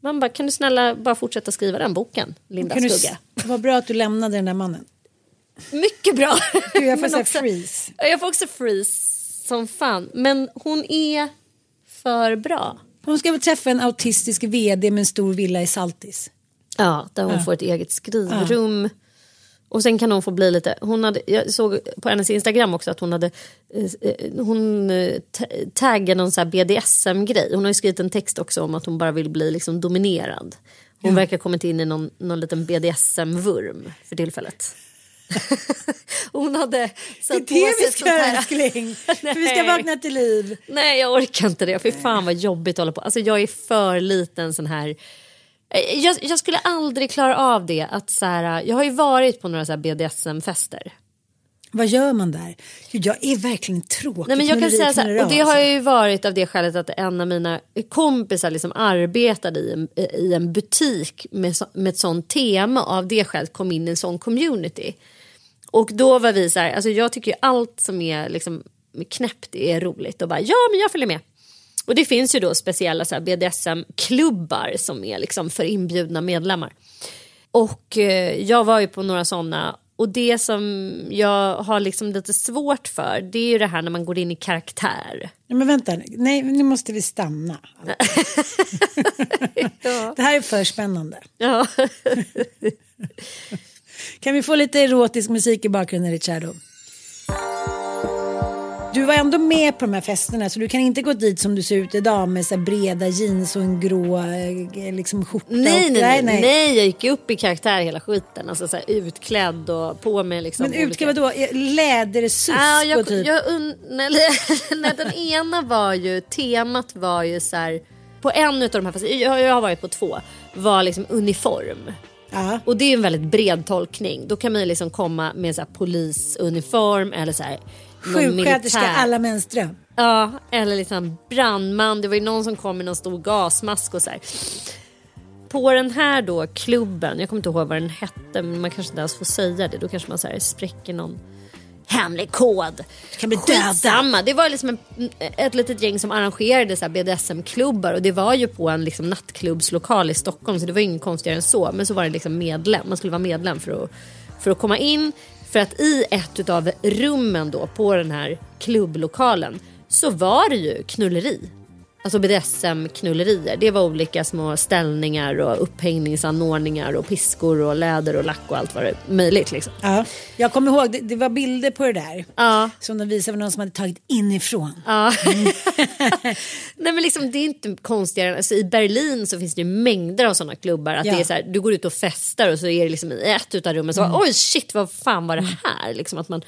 Speaker 4: Man bara, kan du snälla bara fortsätta skriva den boken, Linda
Speaker 3: Kan du,
Speaker 4: Skugge?
Speaker 3: vad bra att du lämnade den där mannen.
Speaker 4: Mycket bra!
Speaker 3: Gud, jag får <laughs> säga
Speaker 4: också-
Speaker 3: freeze.
Speaker 4: Ja, Jag får också freeze som fan. Men hon är för bra.
Speaker 3: Hon ska väl träffa en autistisk vd med en stor villa i Saltis.
Speaker 4: Ja, där hon får ett eget skrivrum. Och sen kan hon få bli lite... Hon hade, jag såg på hennes Instagram också att hon hade... eh, eh, Hon eh, ta- taggade någon så här BDSM-grej. Hon har ju skrivit en text också om att hon bara vill bli liksom dominerad. Hon verkar ha kommit in i någon, någon liten BDSM-vurm för tillfället. <laughs> hon hade
Speaker 3: Det
Speaker 4: satt
Speaker 3: är
Speaker 4: på
Speaker 3: det vi ska göra älskling. <laughs> För vi ska vakna till liv.
Speaker 4: Nej jag orkar inte det. Fy fan vad jobbigt att hålla på. Alltså jag är för liten sån här. Eh, Jag, jag skulle aldrig klara av det. Att så här, jag har ju varit på några så här BDSM-fester.
Speaker 3: Vad gör man där? Gud, jag är verkligen tråkig.
Speaker 4: Nej, men jag kan säga så här, och det har
Speaker 3: alltså.
Speaker 4: ju varit av det skälet att en av mina kompisar liksom arbetade i en, i en butik med, så- med ett sånt tema och av det skälet kom in i en sån community. Och då var vi så här, alltså jag tycker ju allt som är liksom knäppt är roligt och bara ja men jag följer med. Och det finns ju då speciella BDSM-klubbar som är liksom för inbjudna medlemmar. Och eh, jag var ju på några sådana och det som jag har liksom lite svårt för det är ju det här när man går in i karaktär.
Speaker 3: Men vänta, nej, nu måste vi stanna. <laughs> Det här är för spännande.
Speaker 4: Ja. <laughs>
Speaker 3: Kan vi få lite erotisk musik i bakgrunden Ricciardo? Du var ändå med på de här festerna så du kan inte gå dit som du ser ut idag med så breda jeans och en grå eh, liksom, skjorta.
Speaker 4: Nej,
Speaker 3: och,
Speaker 4: nej, nej, nej, jag gick upp i karaktär hela skiten. Alltså så här, utklädd och på med liksom
Speaker 3: Men utklädd vadå? Lädersus
Speaker 4: Ja,
Speaker 3: och
Speaker 4: jag,
Speaker 3: typ.
Speaker 4: jag und- <laughs> nej, nej, den ena var ju, temat var ju så här, på en av de här, fast jag, jag har varit på två, var liksom uniform.
Speaker 3: Ja.
Speaker 4: Och det är en väldigt bred tolkning. Då kan man ju liksom komma med så här polisuniform eller så här
Speaker 3: Sjuksköterska, alla mäns dröm.
Speaker 4: Ja, eller liksom brandman. Det var ju någon som kom med någon stor gasmask och så här. På den här då klubben, jag kommer inte ihåg vad den hette men man kanske inte ens får säga det. Då kanske man så här spräcker någon hemlig kod.
Speaker 3: kan bli.
Speaker 4: Skitsamma. Det var liksom en, ett litet gäng som arrangerade så BDSM-klubbar och det var ju på en liksom nattklubbslokal i Stockholm så det var inget konstigare än så. Men så var det liksom medlem, man skulle vara medlem för att, för att komma in. För att i ett av rummen då på den här klubblokalen så var det ju knulleri. Alltså BDSM-knullerier. Det var olika små ställningar och upphängningsanordningar och piskor och läder och lack och allt vad det är möjligt liksom.
Speaker 3: Ja. Jag kommer ihåg, det, det var bilder på det där.
Speaker 4: Ja.
Speaker 3: Som de visade var någon som hade tagit inifrån.
Speaker 4: Ja. <laughs> Nej men liksom det är inte konstigare. Alltså, I Berlin så finns det mängder av sådana klubbar. Att
Speaker 3: Ja.
Speaker 4: det är så här, du går ut och festar och så är det liksom i ett utav rummen så bara, oj shit vad fan var det här? Liksom att man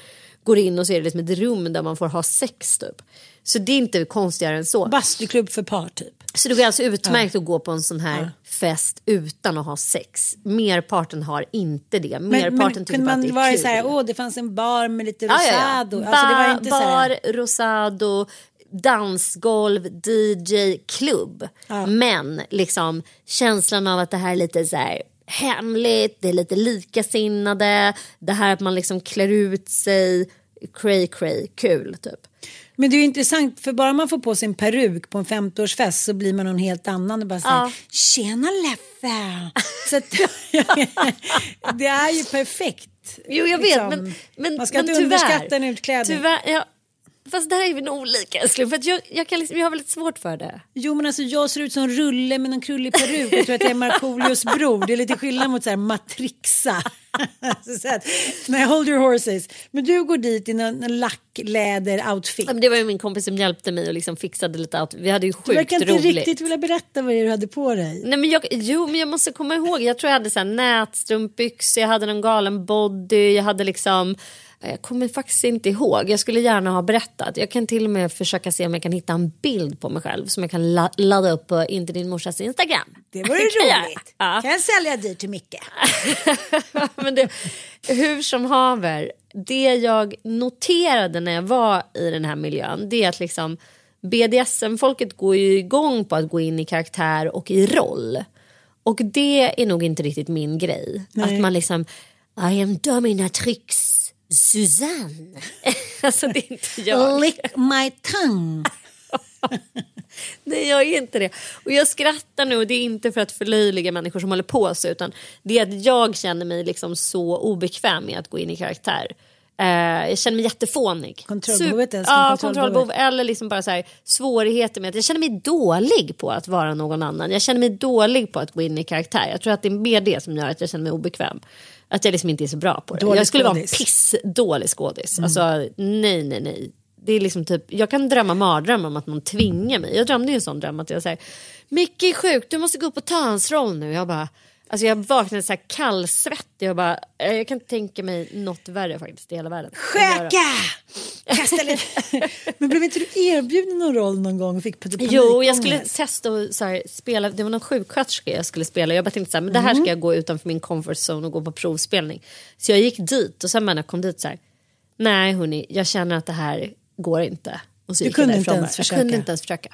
Speaker 4: går in och så är det liksom ett rum där man får ha sex typ. Så det är inte konstigare än så.
Speaker 3: Bastuklubb för par typ.
Speaker 4: Så det går alltså utmärkt att gå på en sån här fest utan att ha sex. Merparten har inte det. Merparten
Speaker 3: Men, men
Speaker 4: tycker bara att
Speaker 3: man
Speaker 4: det
Speaker 3: vara
Speaker 4: är
Speaker 3: så här,
Speaker 4: kul.
Speaker 3: åh det fanns en bar med lite
Speaker 4: Ja, ja, ja.
Speaker 3: rosado. Alltså, det var inte så här,
Speaker 4: bar, rosado, dansgolv, DJ, klubb. Men liksom känslan av att det här är lite så här hemligt, det är lite likasinnade, det här att man liksom klär ut sig, cray cray, kul typ.
Speaker 3: Men det är ju intressant för bara man får på sig en peruk på en 50-årsfest så blir man någon helt annan och bara säger
Speaker 4: Ja.
Speaker 3: tjena Leffe. så att, <laughs> det är ju perfekt.
Speaker 4: Jo jag vet
Speaker 3: liksom.
Speaker 4: men, men
Speaker 3: man ska
Speaker 4: men
Speaker 3: inte
Speaker 4: tyvärr,
Speaker 3: underskatta en utklädning.
Speaker 4: Tyvärr, ja, fast där är vi nog olika älskling. För att jag, jag, kan liksom, jag har väldigt svårt för det.
Speaker 3: Jo men alltså jag ser ut som Rulle med någon krullig peruk. Jag tror att jag är Markoolios bror. Det är lite skillnad mot så här Matrixa. <laughs> nej, hold your horses. Men du går dit i någon lackläder-outfit.
Speaker 4: Det var ju min kompis som hjälpte mig och liksom fixade lite allt. Vi hade ju
Speaker 3: Du
Speaker 4: sjukt
Speaker 3: verkar inte
Speaker 4: roligt.
Speaker 3: riktigt vilja berätta vad det är du hade på dig.
Speaker 4: Nej, men jag, jo men jag måste komma ihåg. Jag tror jag hade så här nätstrumpbyxor, jag hade någon galen body, jag hade liksom jag kommer faktiskt inte ihåg. Jag skulle gärna ha berättat. Jag kan till och med försöka se om jag kan hitta en bild på mig själv som jag kan la- ladda upp på Inte din morsas Instagram.
Speaker 3: Det vore <laughs> roligt.
Speaker 4: Ja.
Speaker 3: Kan jag sälja dit till Micke? <laughs> <laughs>
Speaker 4: Men det, hur som haver, det jag noterade när jag var i den här miljön det är att liksom BDSM-folket går ju igång på att gå in i karaktär och i roll. Och det är nog inte riktigt min grej. Att man liksom, I am dominatrix Suzanne. <laughs> alltså det är inte jag.
Speaker 3: Lick my tongue. <laughs> <laughs>
Speaker 4: Nej jag är inte det. Och jag skrattar nu och det är inte för att förlöjliga människor som håller på så utan det är att jag känner mig liksom så obekväm med att gå in i karaktär. Eh, jag känner mig jättefånig.
Speaker 3: Kontrollbehovet, älskling,
Speaker 4: Ja,
Speaker 3: kontrollbehov.
Speaker 4: Eller liksom bara så här, svårigheter med att jag känner mig dålig på att vara någon annan. Jag känner mig dålig på att gå in i karaktär. Jag tror att det är mer det som gör att jag känner mig obekväm. Att jag liksom inte är så bra på det.
Speaker 3: Dålig
Speaker 4: jag skulle vara en
Speaker 3: skådis.
Speaker 4: pissdålig skådis. Alltså nej, nej, nej. Det är liksom typ, jag kan drömma mardrömmar om att någon tvingar mig. Jag drömde ju en sån dröm att jag säger Micke är sjuk, du måste gå upp och ta hans roll nu. Jag bara, alltså jag vaknade så här kallsvettig. Jag bara, eh, jag kan inte tänka mig något värre faktiskt i hela världen.
Speaker 3: Skäka! Kasta lite. <laughs> Men blev inte du erbjuden någon roll någon gång och fick?
Speaker 4: Jo, jag skulle testa och så här, spela. Det var någon sjuksköterska jag skulle spela. Jag bara tänkte så här, men det här
Speaker 3: Mm.
Speaker 4: ska jag gå utanför min comfort zone och gå på provspelning. Så jag gick dit och sen när jag kom dit så här. Nej hörni, jag känner att det här går inte. Och så
Speaker 3: Du kunde
Speaker 4: jag
Speaker 3: inte ens försöka?
Speaker 4: Jag kunde inte ens försöka.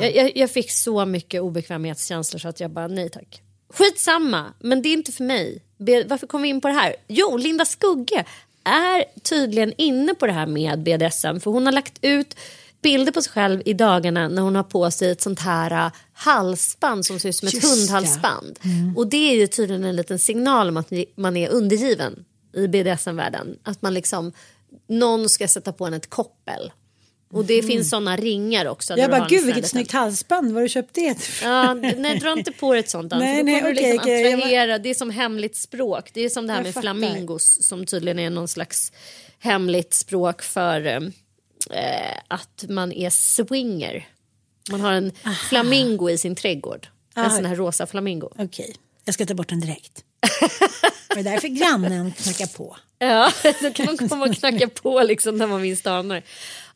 Speaker 4: Jag, jag, jag fick så mycket obekvämhetskänslor så att jag bara nej tack. Skitsamma, men det är inte för mig. Be- Varför kom vi in på det här? Jo, Linda Skugge är tydligen inne på det här med BDSM för hon har lagt ut bilder på sig själv i dagarna när hon har på sig ett sånt här äh, halsband som ser ut som ett
Speaker 3: Just det.
Speaker 4: hundhalsband. Och det är ju tydligen en liten signal om att man är undergiven i BDSM-världen. Att man liksom, någon ska sätta på en ett koppel. Och det finns såna ringar också.
Speaker 3: Jag bara, gud vilket snyggt halsband, var har du köpt det?
Speaker 4: Ja, nej, dra inte på dig ett sånt.
Speaker 3: Nej,
Speaker 4: Nej,
Speaker 3: okej,
Speaker 4: liksom
Speaker 3: var-
Speaker 4: attrahera. Det är som hemligt språk. Det är som det här
Speaker 3: Jag
Speaker 4: med
Speaker 3: fattar.
Speaker 4: flamingos som tydligen är någon slags hemligt språk för eh, att man är swinger. Man har en flamingo i sin trädgård. En
Speaker 3: Ah.
Speaker 4: sån här rosa flamingo.
Speaker 3: Okej, jag ska ta bort den direkt. Var det därför grannen knackar på?
Speaker 4: Ja, <laughs> då kan man komma och knacka på liksom när man minst anar.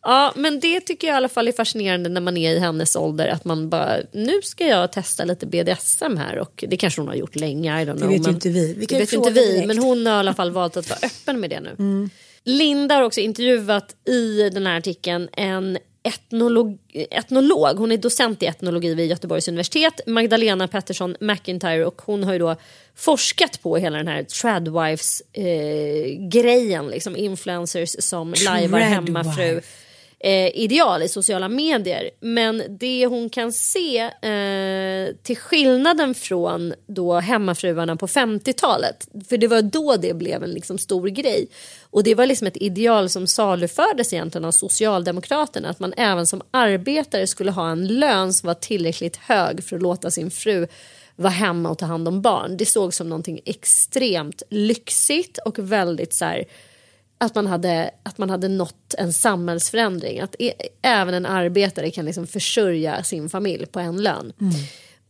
Speaker 4: Ja, men det tycker jag i alla fall är fascinerande när man är i hennes ålder. Att man bara, nu ska jag testa lite BDSM här. Och det kanske hon har gjort länge, I don't know.
Speaker 3: vet ju inte vi. Vi
Speaker 4: det vet inte vi,
Speaker 3: direkt.
Speaker 4: men hon har i alla fall valt att vara öppen med det nu.
Speaker 3: Mm.
Speaker 4: Linda har också intervjuat i den här artikeln en etnolog, etnolog. Hon är docent i etnologi vid Göteborgs universitet. Magdalena Pettersson McIntyre och hon har ju då forskat på hela den här tradwives eh. Liksom influencers som lajvar hemmafru eh, ideal i sociala medier. Men det hon kan se eh, till skillnaden från då hemmafruarna på 50-talet. För det var då det blev en liksom stor grej. Och det var liksom ett ideal som salufördes egentligen av Socialdemokraterna. Att man även som arbetare skulle ha en lön som var tillräckligt hög för att låta sin fru vara hemma och ta hand om barn. Det sågs som någonting extremt lyxigt och väldigt så här att man hade, att man hade nått en samhällsförändring. Att e- även en arbetare kan liksom försörja sin familj på en lön.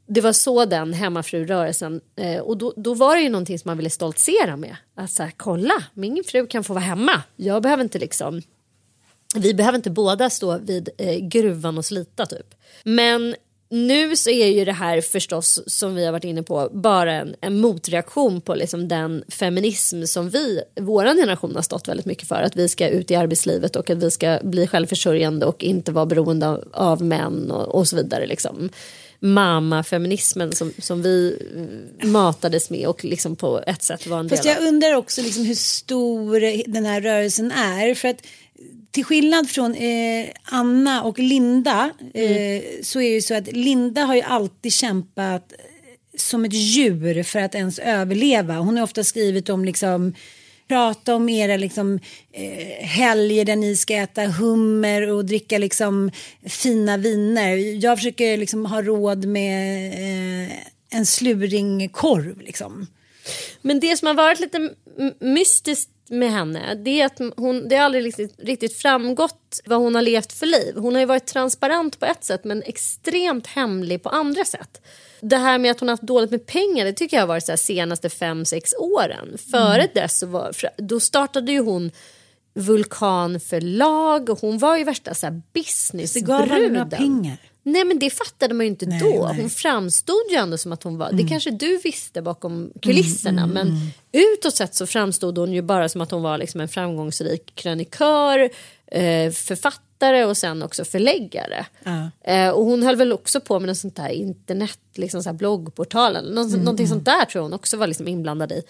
Speaker 4: det var så den hemmafrurörelsen eh, och då, då var det ju någonting som man ville stoltsera med. Att så här, kolla, min fru kan få vara hemma. Jag behöver inte liksom vi behöver inte båda stå vid eh, gruvan och slita typ. Men nu så är ju det här förstås som vi har varit inne på bara en, en motreaktion på liksom den feminism som vi, vår generation har stått väldigt mycket för. Att vi ska ut i arbetslivet och att vi ska bli självförsörjande och inte vara beroende av, av män och, och så vidare. Liksom. Mamma-feminismen som, som vi matades med och liksom på ett sätt var en
Speaker 3: Fast
Speaker 4: del
Speaker 3: jag
Speaker 4: av.
Speaker 3: undrar också liksom hur stor den här rörelsen är. För att till skillnad från eh, Anna och Linda eh, så är det ju så att Linda har ju alltid kämpat som ett djur för att ens överleva. Hon har ofta skrivit om liksom prata om era liksom, eh, helger där ni ska äta hummer och dricka liksom, fina viner. Jag försöker liksom, ha råd med eh, en sluringkorv. Liksom.
Speaker 4: Men det som har varit lite mystiskt med henne det är att hon, det har aldrig riktigt, riktigt framgått vad hon har levt för liv. Hon har ju varit transparent på ett sätt men extremt hemlig på andra sätt. Det här med att hon har haft dåligt med pengar det tycker jag har varit så senaste fem sex åren. Före dess så var, då startade ju hon Vulkanförlag och hon var ju värsta så här
Speaker 3: Det gav
Speaker 4: businessbruden.
Speaker 3: pengar.
Speaker 4: Nej men det fattade man ju inte
Speaker 3: Nej,
Speaker 4: då.
Speaker 3: nej. Mm.
Speaker 4: Hon framstod ju ändå som att hon var, det kanske du visste bakom kulisserna men utåt sett så framstod hon ju bara som att hon var liksom en framgångsrik krönikör, eh, författare och sen också förläggare.
Speaker 3: Ja.
Speaker 4: Eh, och hon höll väl också på med något sånt där internet, liksom så här bloggportal eller något,
Speaker 3: Mm,
Speaker 4: någonting sånt där tror jag hon också var liksom inblandad i.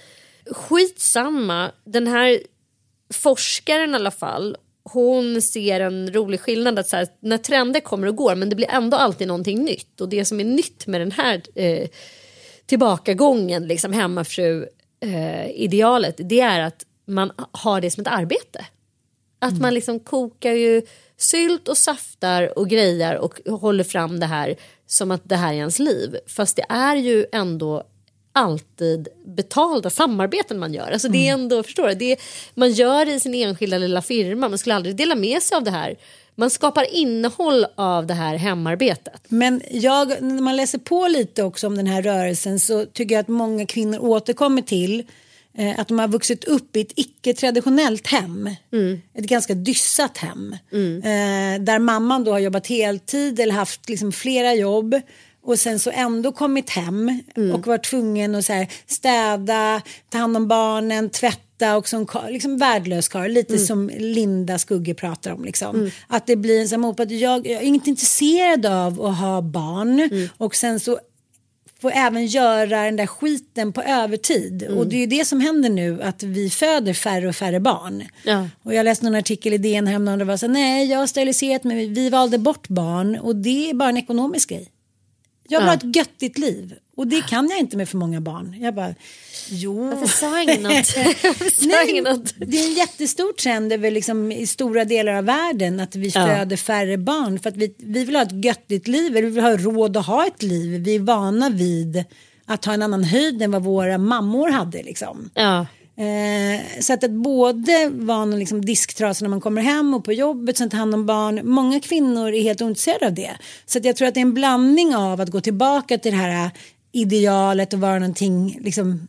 Speaker 4: Skitsamma, den här forskaren i alla fall hon ser en rolig skillnad att så här, när trender kommer och går men det blir ändå alltid någonting nytt och det som är nytt med den här eh, tillbakagången, liksom hemmafru eh, det är att man har det som ett arbete. Att man liksom kokar ju sylt och saftar och grejar och håller fram det här som att det här är ens liv. Fast det är ju ändå alltid betalda samarbeten man gör. Alltså det är ändå, förstår du? Det är, man gör det i sin enskilda lilla firma. Man skulle aldrig dela med sig av det här. Man skapar innehåll av det här hemarbetet.
Speaker 3: Men jag, när man läser på lite också om den här rörelsen så tycker jag att många kvinnor återkommer till eh, att de har vuxit upp i ett icke-traditionellt hem. Ett ganska dyssat hem. Eh, där mamman då har jobbat heltid eller haft liksom flera jobb. Och sen så ändå kommit hem och varit tvungen att så här, städa, ta hand om barnen, tvätta och som liksom värdelös karl. Lite som Linda Skugge pratar om. Liksom. Att det blir en sån motpart, jag, jag är inte intresserad av att ha barn. Och sen så får även göra den där skiten på övertid. Och det är ju det som händer nu att vi föder färre och färre barn.
Speaker 4: Ja.
Speaker 3: Och jag läste någon artikel i DN häromdagen och det var så nej jag har steriliserat mig, vi valde bort barn och det är bara en ekonomisk grej. Jag vill
Speaker 4: Ja.
Speaker 3: ha ett göttigt liv och det kan jag inte med för många barn. Jag bara, jo.
Speaker 4: Varför sa ingen något?
Speaker 3: Nej,
Speaker 4: något?
Speaker 3: det är en jättestor trend över liksom i stora delar av världen att vi
Speaker 4: Ja.
Speaker 3: föder färre barn för att vi, vi vill ha ett göttigt liv, vi vill ha råd att ha ett liv. Vi är vana vid att ha en annan höjd än vad våra mammor hade liksom.
Speaker 4: Ja.
Speaker 3: Eh, så att, att både vara någon liksom disktrasa när man kommer hem och på jobbet, sen ta hand om barn. Många kvinnor är helt ointresserade av det. Så att jag tror att det är en blandning av att gå tillbaka till det här eh, idealet och vara någonting, liksom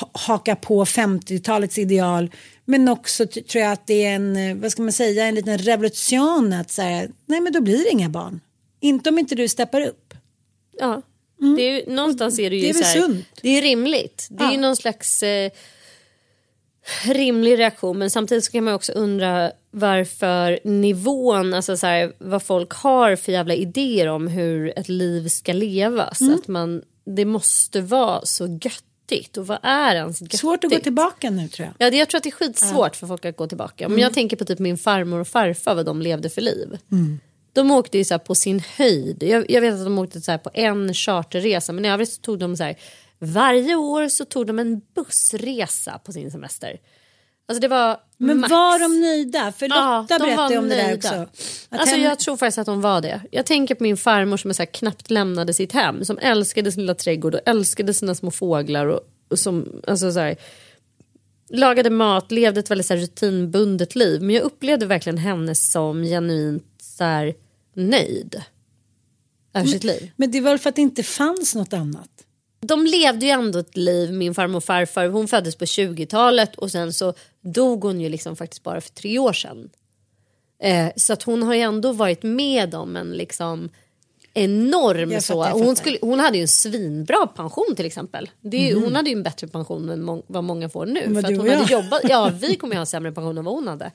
Speaker 3: ha- haka på 50-talets ideal. Men också tror jag att det är en, eh, vad ska man säga, en liten revolution att säga, nej men då blir det inga barn. Inte om inte du steppar upp.
Speaker 4: Ja. Det är ju, någonstans är det ju
Speaker 3: Det är
Speaker 4: så här,
Speaker 3: sunt?
Speaker 4: Det är rimligt. Det är
Speaker 3: Ja.
Speaker 4: ju någon slags eh, rimlig reaktion men samtidigt så kan man också undra varför nivån, alltså så här, vad folk har för jävla idéer om hur ett liv ska levas.
Speaker 3: Mm.
Speaker 4: Att man, det måste vara så göttigt och vad är ens göttigt?
Speaker 3: Svårt att gå tillbaka nu tror jag.
Speaker 4: Ja, det, jag tror att det är skitsvårt för folk att gå tillbaka. Om jag tänker på typ min farmor och farfar vad de levde för liv. De åkte ju så på sin höjd. Jag, jag vet att de åkte så på en charterresa men i övrigt så tog de så här varje år så tog de en bussresa på sin semester. Alltså det var
Speaker 3: Men
Speaker 4: max.
Speaker 3: var de nöjda? För
Speaker 4: Ja,
Speaker 3: Lotta
Speaker 4: de
Speaker 3: berättade om det där
Speaker 4: nöjda.
Speaker 3: också. Att
Speaker 4: Alltså
Speaker 3: hem-
Speaker 4: jag tror faktiskt att de var det. Jag tänker på min farmor som så knappt lämnade sitt hem. Som älskade sin lilla trädgård och älskade sina små fåglar. Och, och som, alltså så här, lagade mat, levde ett väldigt så här, rutinbundet liv. Men jag upplevde verkligen henne som genuint så här, nöjd. över sitt liv.
Speaker 3: Men det var för att det inte fanns något annat?
Speaker 4: De levde ju ändå ett liv, min farmor och farfar. Hon föddes på 20-talet och sen så dog hon ju liksom faktiskt bara för tre år sedan. Eh, så att hon har ju ändå varit med om en liksom enorm
Speaker 3: Jag
Speaker 4: så.
Speaker 3: fattar,
Speaker 4: hon, skulle, hon hade ju en svinbra pension till exempel. Det är, ju- Hon hade ju en bättre pension än må, vad många får nu.
Speaker 3: Men
Speaker 4: För att hon hade jobbat, ja vi <laughs> kommer ju ha sämre pension än vad hon hade.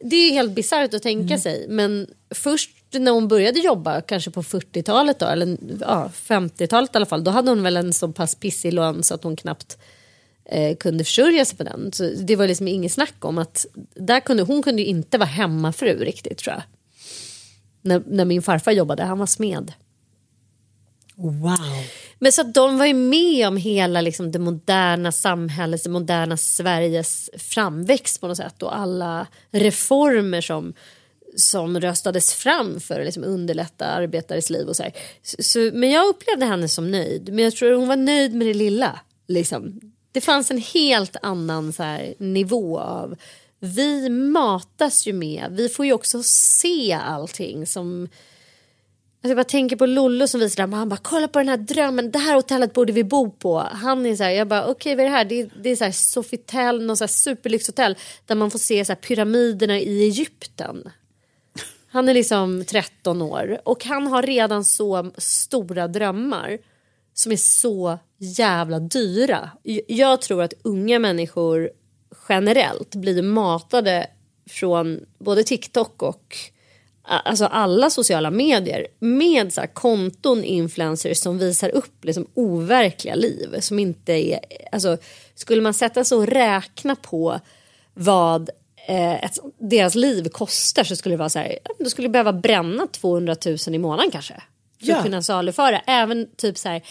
Speaker 4: Det är helt bisarrt att tänka
Speaker 3: Mm.
Speaker 4: sig. Men först när hon började jobba, kanske på 40-talet då, eller ja, 50-talet i alla fall, då hade hon väl en så pass pissig lön så att hon knappt eh, kunde försörja sig på den. Så det var liksom inget snack om att där kunde, hon kunde inte vara hemmafru riktigt tror jag. När, när min farfar jobbade, han var smed.
Speaker 3: Wow.
Speaker 4: Men så att de var ju med om hela liksom, det moderna samhället, det moderna Sveriges framväxt på något sätt och alla reformer som, som röstades fram för att liksom, underlätta arbetares liv och så, här. så, så Men jag upplevde henne som nöjd, men jag tror hon var nöjd med det lilla. Liksom. Det fanns en helt annan så här, nivå av vi matas ju med, vi får ju också se allting som Alltså jag bara tänker på Lollo som visar det. Han bara kolla på den här drömmen. Det här hotellet borde vi bo på. Han är så här. Jag bara okej vad är det här? Det är, det är så här Sofitel, någon så här superlyxhotell där man får se så här pyramiderna i Egypten. Han är liksom 13 år och han har redan så stora drömmar som är så jävla dyra. Jag tror att unga människor generellt blir matade från både TikTok och alltså alla sociala medier med så här konton influencers som visar upp liksom overkliga liv som inte är, alltså skulle man sätta sig och räkna på vad eh, ett, deras liv kostar så skulle det vara så här, du skulle behöva bränna 200 000 i månaden kanske. För
Speaker 3: Ja.
Speaker 4: att kunna saluföra. Även typ så här.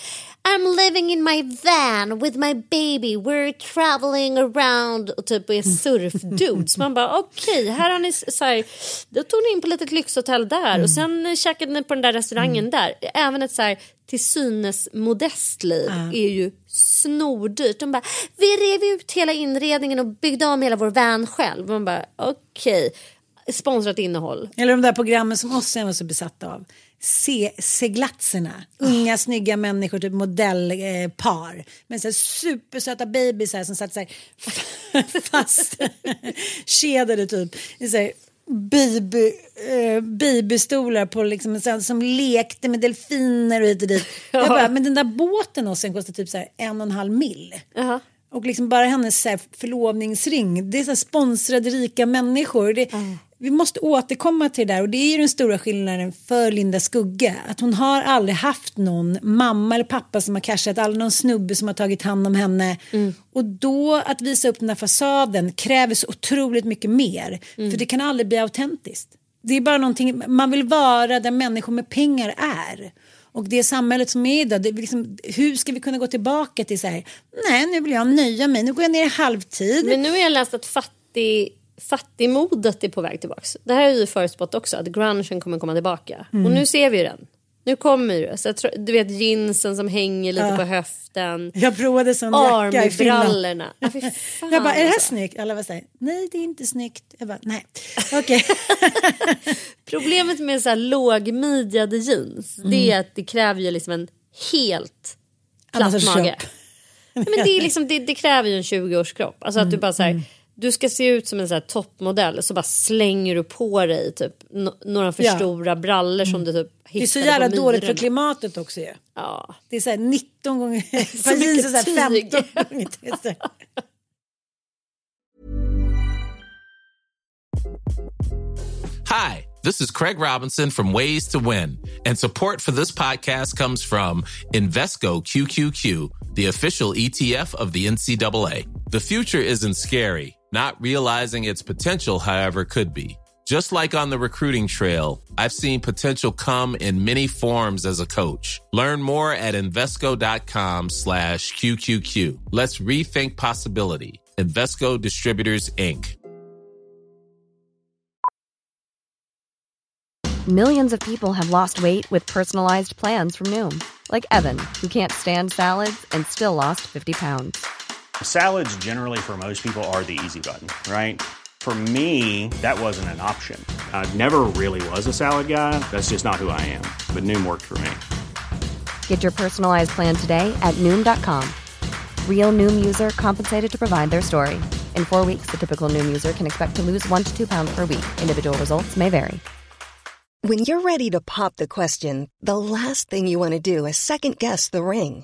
Speaker 4: I'm living in my van with my baby. We're traveling around. Och typ är surfdudes. Man bara okej, här har ni så här. Då tog ni in på ett litet lyxhotell där. Och sen eh, käkade ni på den där restaurangen där. Även ett så här till synes modest liv är ju snordyrt. De bara, vi rev ut hela inredningen och byggde om hela vår van själv. Man bara okej. Sponsrat innehåll.
Speaker 3: Eller de där programmen som Ossian var så besatta av. Se, seglatserna. Unga snygga människor, typ modellpar. Eh, så här supersöta babys här som satt så här <laughs> fast <laughs> kedjade typ. Så här baby, eh, babystolar på liksom, så som lekte med delfiner och hit och dit. <laughs> Jag bara, men den där båten Ossian kostar typ så här en och en halv mil.
Speaker 4: Jaha.
Speaker 3: Och liksom bara hennes så här förlovningsring. Det är så här sponsrade rika människor. Det, Vi måste återkomma till det där och det är ju den stora skillnaden för Linda Skugge. Att hon har aldrig haft någon mamma eller pappa som har cashat, aldrig någon snubbe som har tagit hand om henne. Och då att visa upp den här fasaden kräver så otroligt mycket mer. För det kan aldrig bli autentiskt. Det är bara någonting, man vill vara där människor med pengar är. Och det samhället som är idag, det är liksom, hur ska vi kunna gå tillbaka till så här, nej nu vill jag nöja mig, nu går jag ner i halvtid.
Speaker 4: Men nu har jag läst att fattig, fattigmodet är på väg tillbaka. Det här har ju förutspått också, att grungen kommer komma tillbaka. Och nu ser vi den. Nu kommer ju det. Så jag tror, du vet jeansen som hänger lite på höften.
Speaker 3: jag provade sån jacka i Finland. <laughs>
Speaker 4: Ja, fan,
Speaker 3: Jag bara, är det här
Speaker 4: alltså.
Speaker 3: snyggt? Alla så här, nej det är inte snyggt. Jag bara, nej, okej. <laughs>
Speaker 4: Problemet med så här lågmidjade jeans det är att det kräver ju liksom en helt platt mage. Nej, men det, är liksom, det, det kräver ju en 20-årskropp. Alltså att du bara så här, du ska se ut som en så här toppmodell så bara slänger du på dig typ no, några för
Speaker 3: Ja.
Speaker 4: stora brallor som du typ
Speaker 3: Det är så jävla dåligt för klimatet också ju.
Speaker 4: Ja.
Speaker 3: Det är så här 19 gånger, <laughs> jeans är så här
Speaker 4: tyg.
Speaker 3: 15 gånger.
Speaker 5: Hi, this is Craig Robinson from Ways to Win, and support for this podcast comes from Invesco QQQ, the official ETF of the NCAA. The future isn't scary. Not realizing its potential, however, could be. Just like on the recruiting trail, I've seen potential come in many forms as a coach. Learn more at Invesco.com slash QQQ. Let's rethink possibility. Invesco Distributors, Inc.
Speaker 6: Millions of people have lost weight with personalized plans from Noom, like Evan, who can't stand salads and still lost 50 pounds.
Speaker 7: Salads, generally, for most people, are the easy button, right? For me, that wasn't an option. I never really was a salad guy. That's just not who I am. But Noom worked for me.
Speaker 6: Get your personalized plan today at Noom.com. Real Noom user compensated to provide their story. In four weeks, the typical Noom user can expect to lose one to two pounds per week. Individual results may vary.
Speaker 8: When you're ready to pop the question, the last thing you want to do is second guess the ring.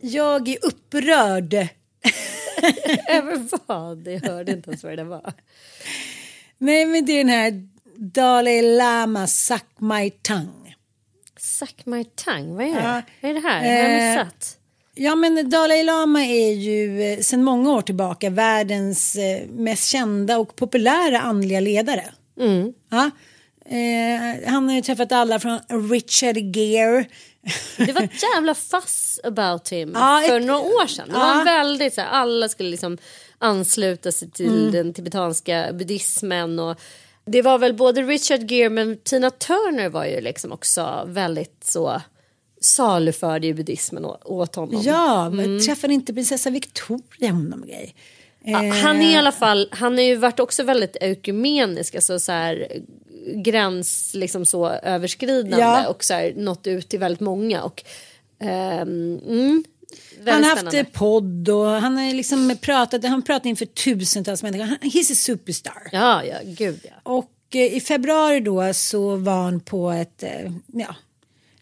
Speaker 3: Jag är upprörd. <laughs>
Speaker 4: Över vad? Jag hörde inte ens vad det var.
Speaker 3: Nej men det är den här Dalai Lama Suck My Tongue.
Speaker 4: Suck my tongue, vad är det?
Speaker 3: Ja.
Speaker 4: Vad är det här? Jag har
Speaker 3: Eh,
Speaker 4: missat.
Speaker 3: Ja men Dalai Lama är ju eh, sedan många år tillbaka världens eh, mest kända och populära andliga ledare.
Speaker 4: Mm.
Speaker 3: Ja. Eh, han har ju träffat alla från Richard Gere.
Speaker 4: Det var ett jävla fuss about him
Speaker 3: Ja,
Speaker 4: för
Speaker 3: ett-
Speaker 4: några år sedan. Det
Speaker 3: Ja.
Speaker 4: var väldigt så här, alla skulle liksom ansluta sig till
Speaker 3: Mm.
Speaker 4: den tibetanska buddhismen. Och det var väl både Richard Gere men Tina Turner var ju liksom också väldigt så saluförd i buddhismen åt honom.
Speaker 3: Ja,
Speaker 4: Mm.
Speaker 3: men träffade inte prinsessa Victoria honom och grej.
Speaker 4: Ja, han är i alla fall, han har ju varit också väldigt ekumenisk, alltså så här gräns liksom så överskridande
Speaker 3: Ja.
Speaker 4: och så här nått ut till väldigt många och ehm, mm, väldigt
Speaker 3: Han har haft
Speaker 4: spännande.
Speaker 3: podd och han har liksom pratat, han pratar inför tusentals människor. Han, he's a superstar.
Speaker 4: Ja, ja, gud ja.
Speaker 3: Och eh, i februari då så var han på ett eh, ja,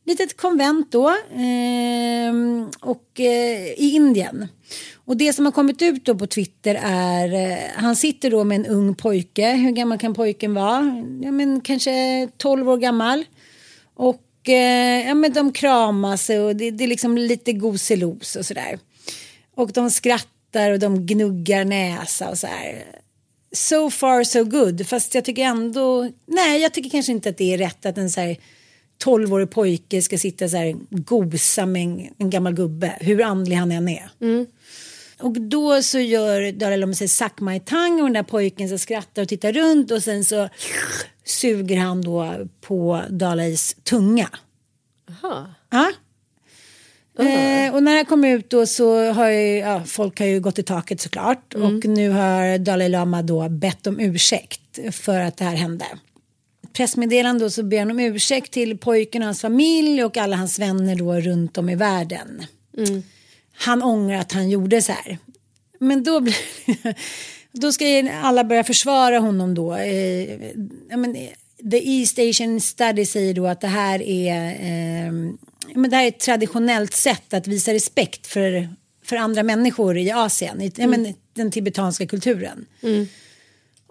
Speaker 3: litet konvent då eh, och eh, i Indien. Och det som har kommit ut då på Twitter är eh, han sitter då med en ung pojke. Hur gammal kan pojken vara? Ja, men kanske 12 år gammal. Och eh, ja, men de kramas och det, det är liksom lite goselos och sådär. Och de skrattar och de gnuggar näsa och så här. So far so good. Fast jag tycker ändå, nej jag tycker kanske inte att det är rätt att en så här 12-årig pojke ska sitta så här gosa med en, en gammal gubbe. Hur andlig han än är. Och då så gör Dalai Lama sig suck my tongue och den där pojken så skrattar och tittar runt och sen så suger han då på Dalais tunga.
Speaker 4: Jaha.
Speaker 3: Ja. Eh, och när här kom ut då så har ju, ja, folk har ju gått i taket såklart. Och nu har Dalai Lama då bett om ursäkt för att det här hände. Pressmeddelande då så ber han om ursäkt till pojken och hans familj och alla hans vänner då runt om i världen. Han ångrar att han gjorde så här. Men då blir <laughs> då ska alla börja försvara honom då. Eh, men, eh, The East Asian Study säger då att det här är, eh, men det här är ett traditionellt sätt att visa respekt för, för andra människor i Asien, i, ja, men, den tibetanska kulturen.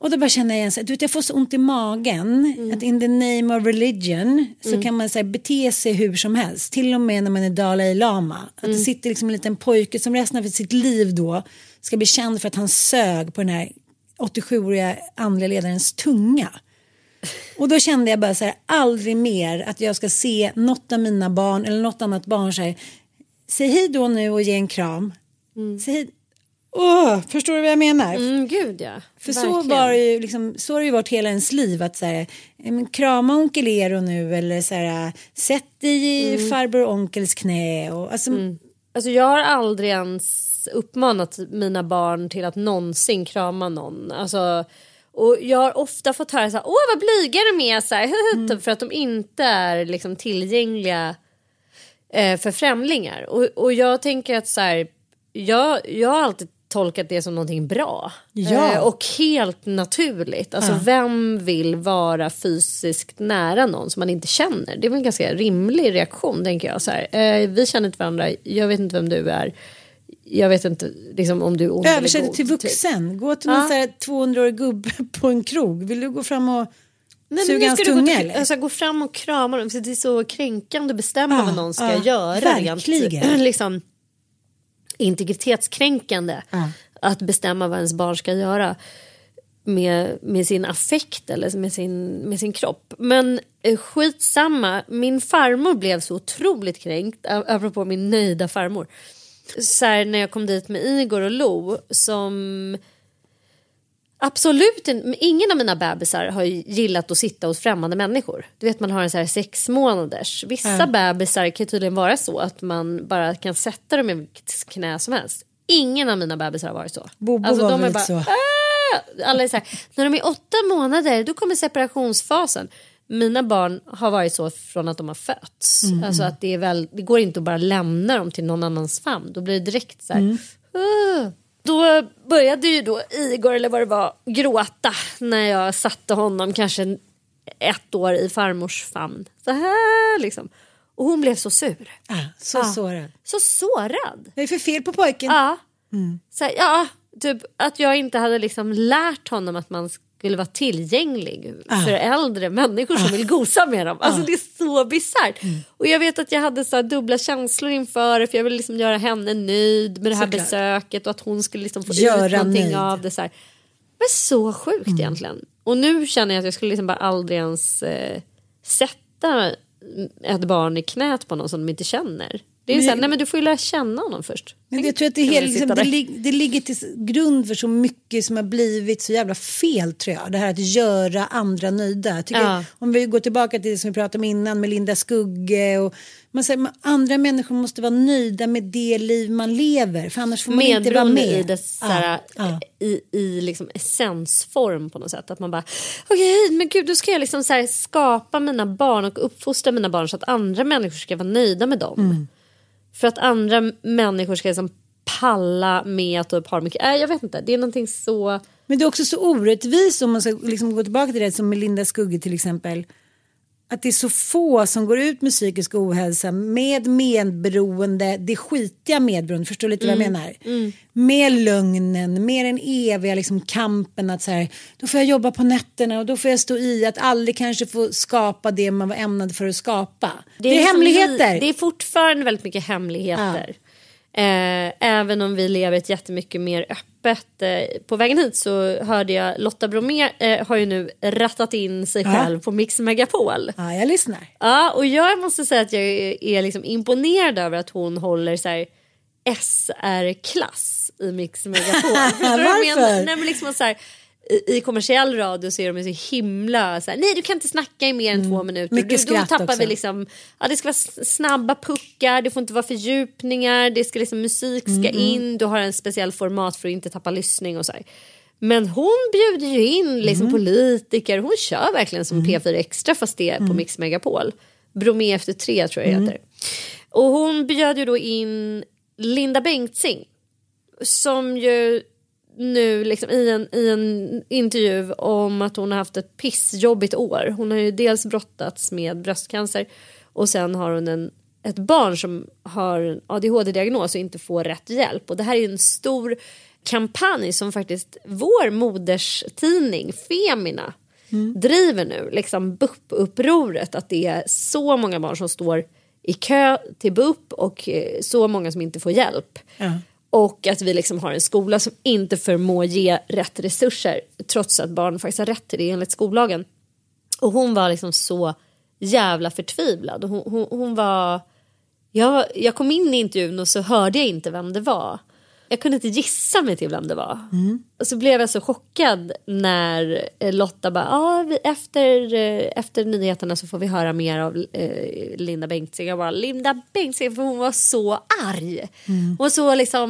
Speaker 3: Och då bara känner jag igen här, du vet, jag får så ont i magen att in the name of religion så kan man så här, bete sig hur som helst. Till och med när man är Dalai Lama. Att det sitter liksom en liten pojke som resten av sitt liv då ska bli känd för att han sög på den här 87-åriga andliga ledarens tunga. Och då kände jag bara så här, aldrig mer att jag ska se något av mina barn eller något annat barn så här, säg hej då nu och ge en kram. Säg Åh, förstår du vad jag menar?
Speaker 4: Mm, gud ja.
Speaker 3: För så var det ju liksom, så har det ju varit hela ens liv att så här, eh, krama onkel Eero nu eller så här, sätt dig i
Speaker 4: Mm.
Speaker 3: farbror och onkels knä och alltså
Speaker 4: Alltså jag har aldrig ens uppmanat mina barn till att någonsin krama någon. Alltså, och jag har ofta fått höra så här, åh vad blyga de är, så här, <laughs> mm. för att de inte är liksom tillgängliga eh, för främlingar. Och, och jag tänker att så här, jag, jag har alltid tolkat det som någonting bra.
Speaker 3: Ja.
Speaker 4: Eh, och helt naturligt. Alltså
Speaker 3: Ja.
Speaker 4: vem vill vara fysiskt nära någon som man inte känner? Det är väl en ganska rimlig reaktion tänker jag. Så eh, vi känner inte varandra, jag vet inte vem du är. Jag vet inte liksom, om du är ond
Speaker 3: Översätt det till
Speaker 4: typ.
Speaker 3: vuxen. Gå till
Speaker 4: Ja.
Speaker 3: någon här 200-årig gubbe <laughs> på en krog. Vill du gå fram och
Speaker 4: Nej,
Speaker 3: suga hans tunga eller?
Speaker 4: alltså, gå fram och krama dem. För det är så kränkande att bestämma
Speaker 3: Ja,
Speaker 4: vad någon ska
Speaker 3: ja,
Speaker 4: göra.
Speaker 3: verkligen.
Speaker 4: Rent, <clears throat> liksom, integritetskränkande.
Speaker 3: Ja.
Speaker 4: Att bestämma vad ens barn ska göra med, med sin affekt eller med sin, med sin kropp. Men eh, skitsamma, min farmor blev så otroligt kränkt, ap- apropå min nöjda farmor. Så här, när jag kom dit med Igor och Lo som Absolut. Ingen av mina bebisar har gillat att sitta hos främmande människor. Du vet man har en så här sex månaders. Vissa bebisar kan tydligen vara så att man bara kan sätta dem i vilket knä som helst. Ingen av mina bebisar har varit så.
Speaker 3: Bobo var väl så.
Speaker 4: "Ah!" Alla är så här, när de är åtta månader då kommer separationsfasen. Mina barn har varit så från att de har fötts.
Speaker 3: Mm.
Speaker 4: Alltså att det, är väl, det går inte att bara lämna dem till någon annans famn. Då blir det direkt så här.
Speaker 3: Mm.
Speaker 4: Då började ju då Igor eller vad det var gråta när jag satte honom kanske ett år i farmors famn. Så här liksom. Och hon blev så sur.
Speaker 3: Ah, så
Speaker 4: Ja.
Speaker 3: sårad.
Speaker 4: Så sårad.
Speaker 3: Vad är det för fel på pojken?
Speaker 4: Ja.
Speaker 3: Mm.
Speaker 4: Så här, ja, typ att jag inte hade liksom lärt honom att man skulle vara tillgänglig
Speaker 3: Ah.
Speaker 4: för äldre människor som vill gosa med dem. Alltså det är så bisarrt.
Speaker 3: Mm.
Speaker 4: Och jag vet att jag hade så här dubbla känslor inför det för jag ville liksom göra henne nöjd med det här
Speaker 3: Såklart.
Speaker 4: besöket och att hon skulle liksom få
Speaker 3: Göra
Speaker 4: ut någonting
Speaker 3: nöjd.
Speaker 4: av det. Så här. Men så sjukt
Speaker 3: Mm.
Speaker 4: egentligen. Och nu känner jag att jag skulle liksom bara aldrig ens eh, sätta ett barn i knät på någon som de inte känner. Det är
Speaker 3: Men
Speaker 4: så här, nej men du får ju lära känna honom först.
Speaker 3: Men jag tror att det,
Speaker 4: vi
Speaker 3: liksom, det, det ligger till grund för så mycket som har blivit så jävla fel tror jag. Det här att göra andra nöjda. Jag tycker,
Speaker 4: Ja.
Speaker 3: Om vi går tillbaka till det som vi pratade om innan med Linda Skugge. Och, man säger, andra människor måste vara nöjda med det liv man lever. För annars får man inte vara med.
Speaker 4: i dess
Speaker 3: Ja,
Speaker 4: såhär,
Speaker 3: ja.
Speaker 4: i, i liksom essensform på något sätt. Att man bara okej men gud då ska jag liksom såhär, skapa mina barn och uppfostra mina barn så att andra människor ska vara nöjda med dem.
Speaker 3: Mm.
Speaker 4: För att andra människor ska liksom palla med att typ ha mycket, äh, jag vet inte det är någonting så
Speaker 3: Men det är också så orättvist om man ska liksom gå tillbaka till det som Melinda Skugge till exempel. Att det är så få som går ut med psykisk ohälsa med medberoende, det skitiga medberoende, förstår du lite vad jag
Speaker 4: Mm.
Speaker 3: menar? Med lögnen, med den eviga liksom kampen att så här, då får jag jobba på nätterna och då får jag stå i att aldrig kanske få skapa det man var ämnad för att skapa. Det är,
Speaker 4: liksom
Speaker 3: hemligheter.
Speaker 4: li- Det är fortfarande väldigt mycket hemligheter. Eh, även om vi lever ett jättemycket mer öppet. Eh, på vägen hit så hörde jag Lotta Bromé eh, har ju nu rattat in sig
Speaker 3: Ja.
Speaker 4: själv på Mix Megapol.
Speaker 3: Ja, jag lyssnar.
Speaker 4: Ja, och jag måste säga att jag är, liksom imponerad över att hon håller så här SR-klass i Mix Megapol. <laughs>
Speaker 3: Varför?
Speaker 4: menar? Nej, men liksom så här, i, I kommersiell radio så är de så himla så här, nej du kan inte snacka i mer än två minuter.
Speaker 3: Mm. Mycket
Speaker 4: du, då
Speaker 3: skratt
Speaker 4: tappar
Speaker 3: också.
Speaker 4: vi liksom, ja det ska vara snabba puckar, det får inte vara fördjupningar, det ska liksom musik ska
Speaker 3: Mm,
Speaker 4: in, du har en speciell format för att inte tappa lyssning och så här. Men hon bjuder ju in liksom
Speaker 3: Mm.
Speaker 4: politiker, hon kör verkligen som P4 Extra fast det är
Speaker 3: Mm.
Speaker 4: på Mix Megapol. Bromé efter tre tror jag det heter. Och hon bjöd ju då in Linda Bengtzing som ju nu liksom i en, i en intervju om att hon har haft ett pissjobbigt år. Hon har ju dels brottats med bröstcancer och sen har hon en, ett barn som har en ADHD-diagnos och inte får rätt hjälp. Och det här är en stor kampanj som faktiskt vår moderstidning Femina driver nu. Liksom BUP-upproret att det är så många barn som står i kö till BUP och eh, så många som inte får hjälp.
Speaker 3: Ja.
Speaker 4: Och att vi liksom har en skola som inte förmår ge rätt resurser trots att barn faktiskt har rätt till det enligt skollagen. Och hon var liksom så jävla förtvivlad. Hon, hon, hon var... Jag, jag kom in i intervjun och så hörde jag inte vem det var jag kunde inte gissa mig till vem det var. Och så blev jag så chockad när eh, Lotta bara, ah, vi, efter, eh, efter nyheterna så får vi höra mer av eh, Linda Bengtzing. Jag bara, Linda Bengtzing, för hon var så arg. Hon var så liksom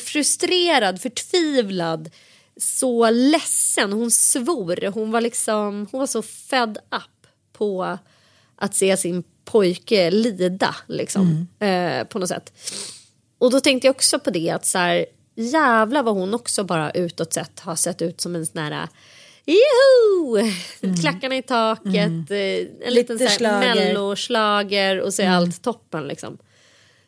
Speaker 4: frustrerad, förtvivlad, så ledsen. Hon svor, hon var liksom, hon var så fed up på att se sin pojke lida liksom, eh, på något sätt. Och då tänkte jag också på det att så här, jävlar vad hon också bara utåt sett har sett ut som en sån här Joho! Klackarna i taket, eh, en liten så här melloslager och så är allt toppen liksom.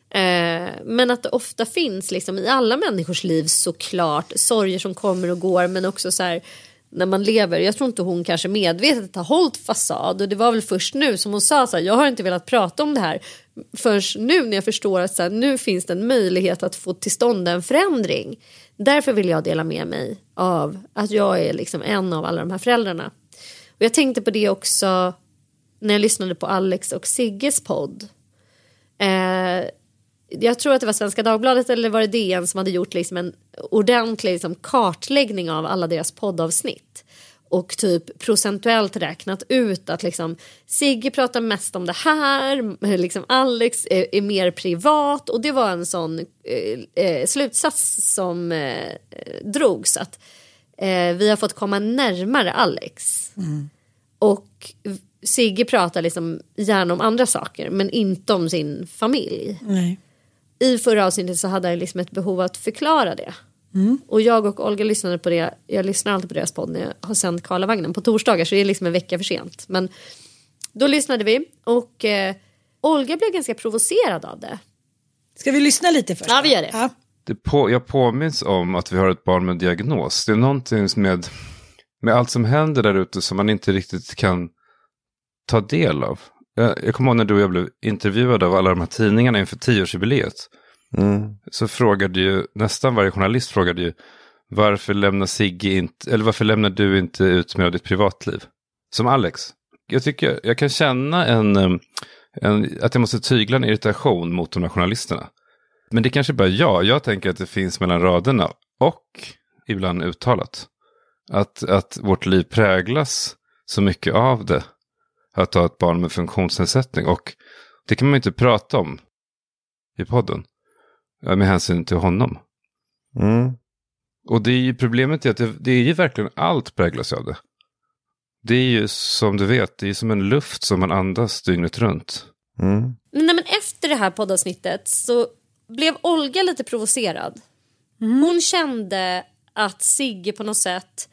Speaker 4: Eh, men att det ofta finns liksom i alla människors liv såklart sorger som kommer och går men också så här när man lever, jag tror inte hon kanske medvetet har hållit fasad och det var väl först nu som hon sa så här, jag har inte velat prata om det här först nu när jag förstår att så här, nu finns det en möjlighet att få till stånd en förändring. Därför vill jag dela med mig av att jag är liksom en av alla de här föräldrarna. Och jag tänkte på det också när jag lyssnade på Alex och Sigges podd. Eh, jag tror att det var Svenska Dagbladet eller var det DN som hade gjort liksom en ordentlig liksom kartläggning av alla deras poddavsnitt. Och typ procentuellt räknat ut att liksom Sigge pratar mest om det här, liksom Alex är, är mer privat och det var en sån eh, eh, slutsats som eh, drogs att eh, vi har fått komma närmare Alex. Och Sigge pratar liksom gärna om andra saker men inte om sin familj.
Speaker 3: Nej.
Speaker 4: I förra avsnittet så hade jag liksom ett behov att förklara det. Och jag och Olga lyssnade på det. Jag lyssnar alltid på deras podd när jag har sänt Karlavagnen på torsdagar så det är liksom en vecka för sent. Men då lyssnade vi och eh, Olga blev ganska provocerad av det.
Speaker 3: Ska vi lyssna lite först?
Speaker 4: Ja, vi gör det.
Speaker 3: Ja.
Speaker 9: Det på, jag påminns om att vi har ett barn med diagnos. Det är någonting med, med allt som händer där ute som man inte riktigt kan ta del av. Jag, jag kommer ihåg när du och jag blev intervjuade av alla de här tidningarna inför tioårsjubileet. Så frågade ju, nästan varje journalist frågade ju, varför lämnar Sigge inte, eller varför lämnar du inte ut mer av ditt privatliv? Som Alex. Jag tycker, jag kan känna en, en att jag måste tygla en irritation mot de här journalisterna. Men det kanske bara jag. Jag tänker att det finns mellan raderna och ibland uttalat. Att, att vårt liv präglas så mycket av det. Att ha ett barn med funktionsnedsättning. Och det kan man inte prata om i podden. ja, Med hänsyn till honom. Och det är ju problemet är att det, det är ju verkligen allt präglas av det. Det är ju som du vet, det är som en luft som man andas dygnet runt.
Speaker 4: Nej, men efter det här poddavsnittet så blev Olga lite provocerad. Hon kände att Sigge på något sätt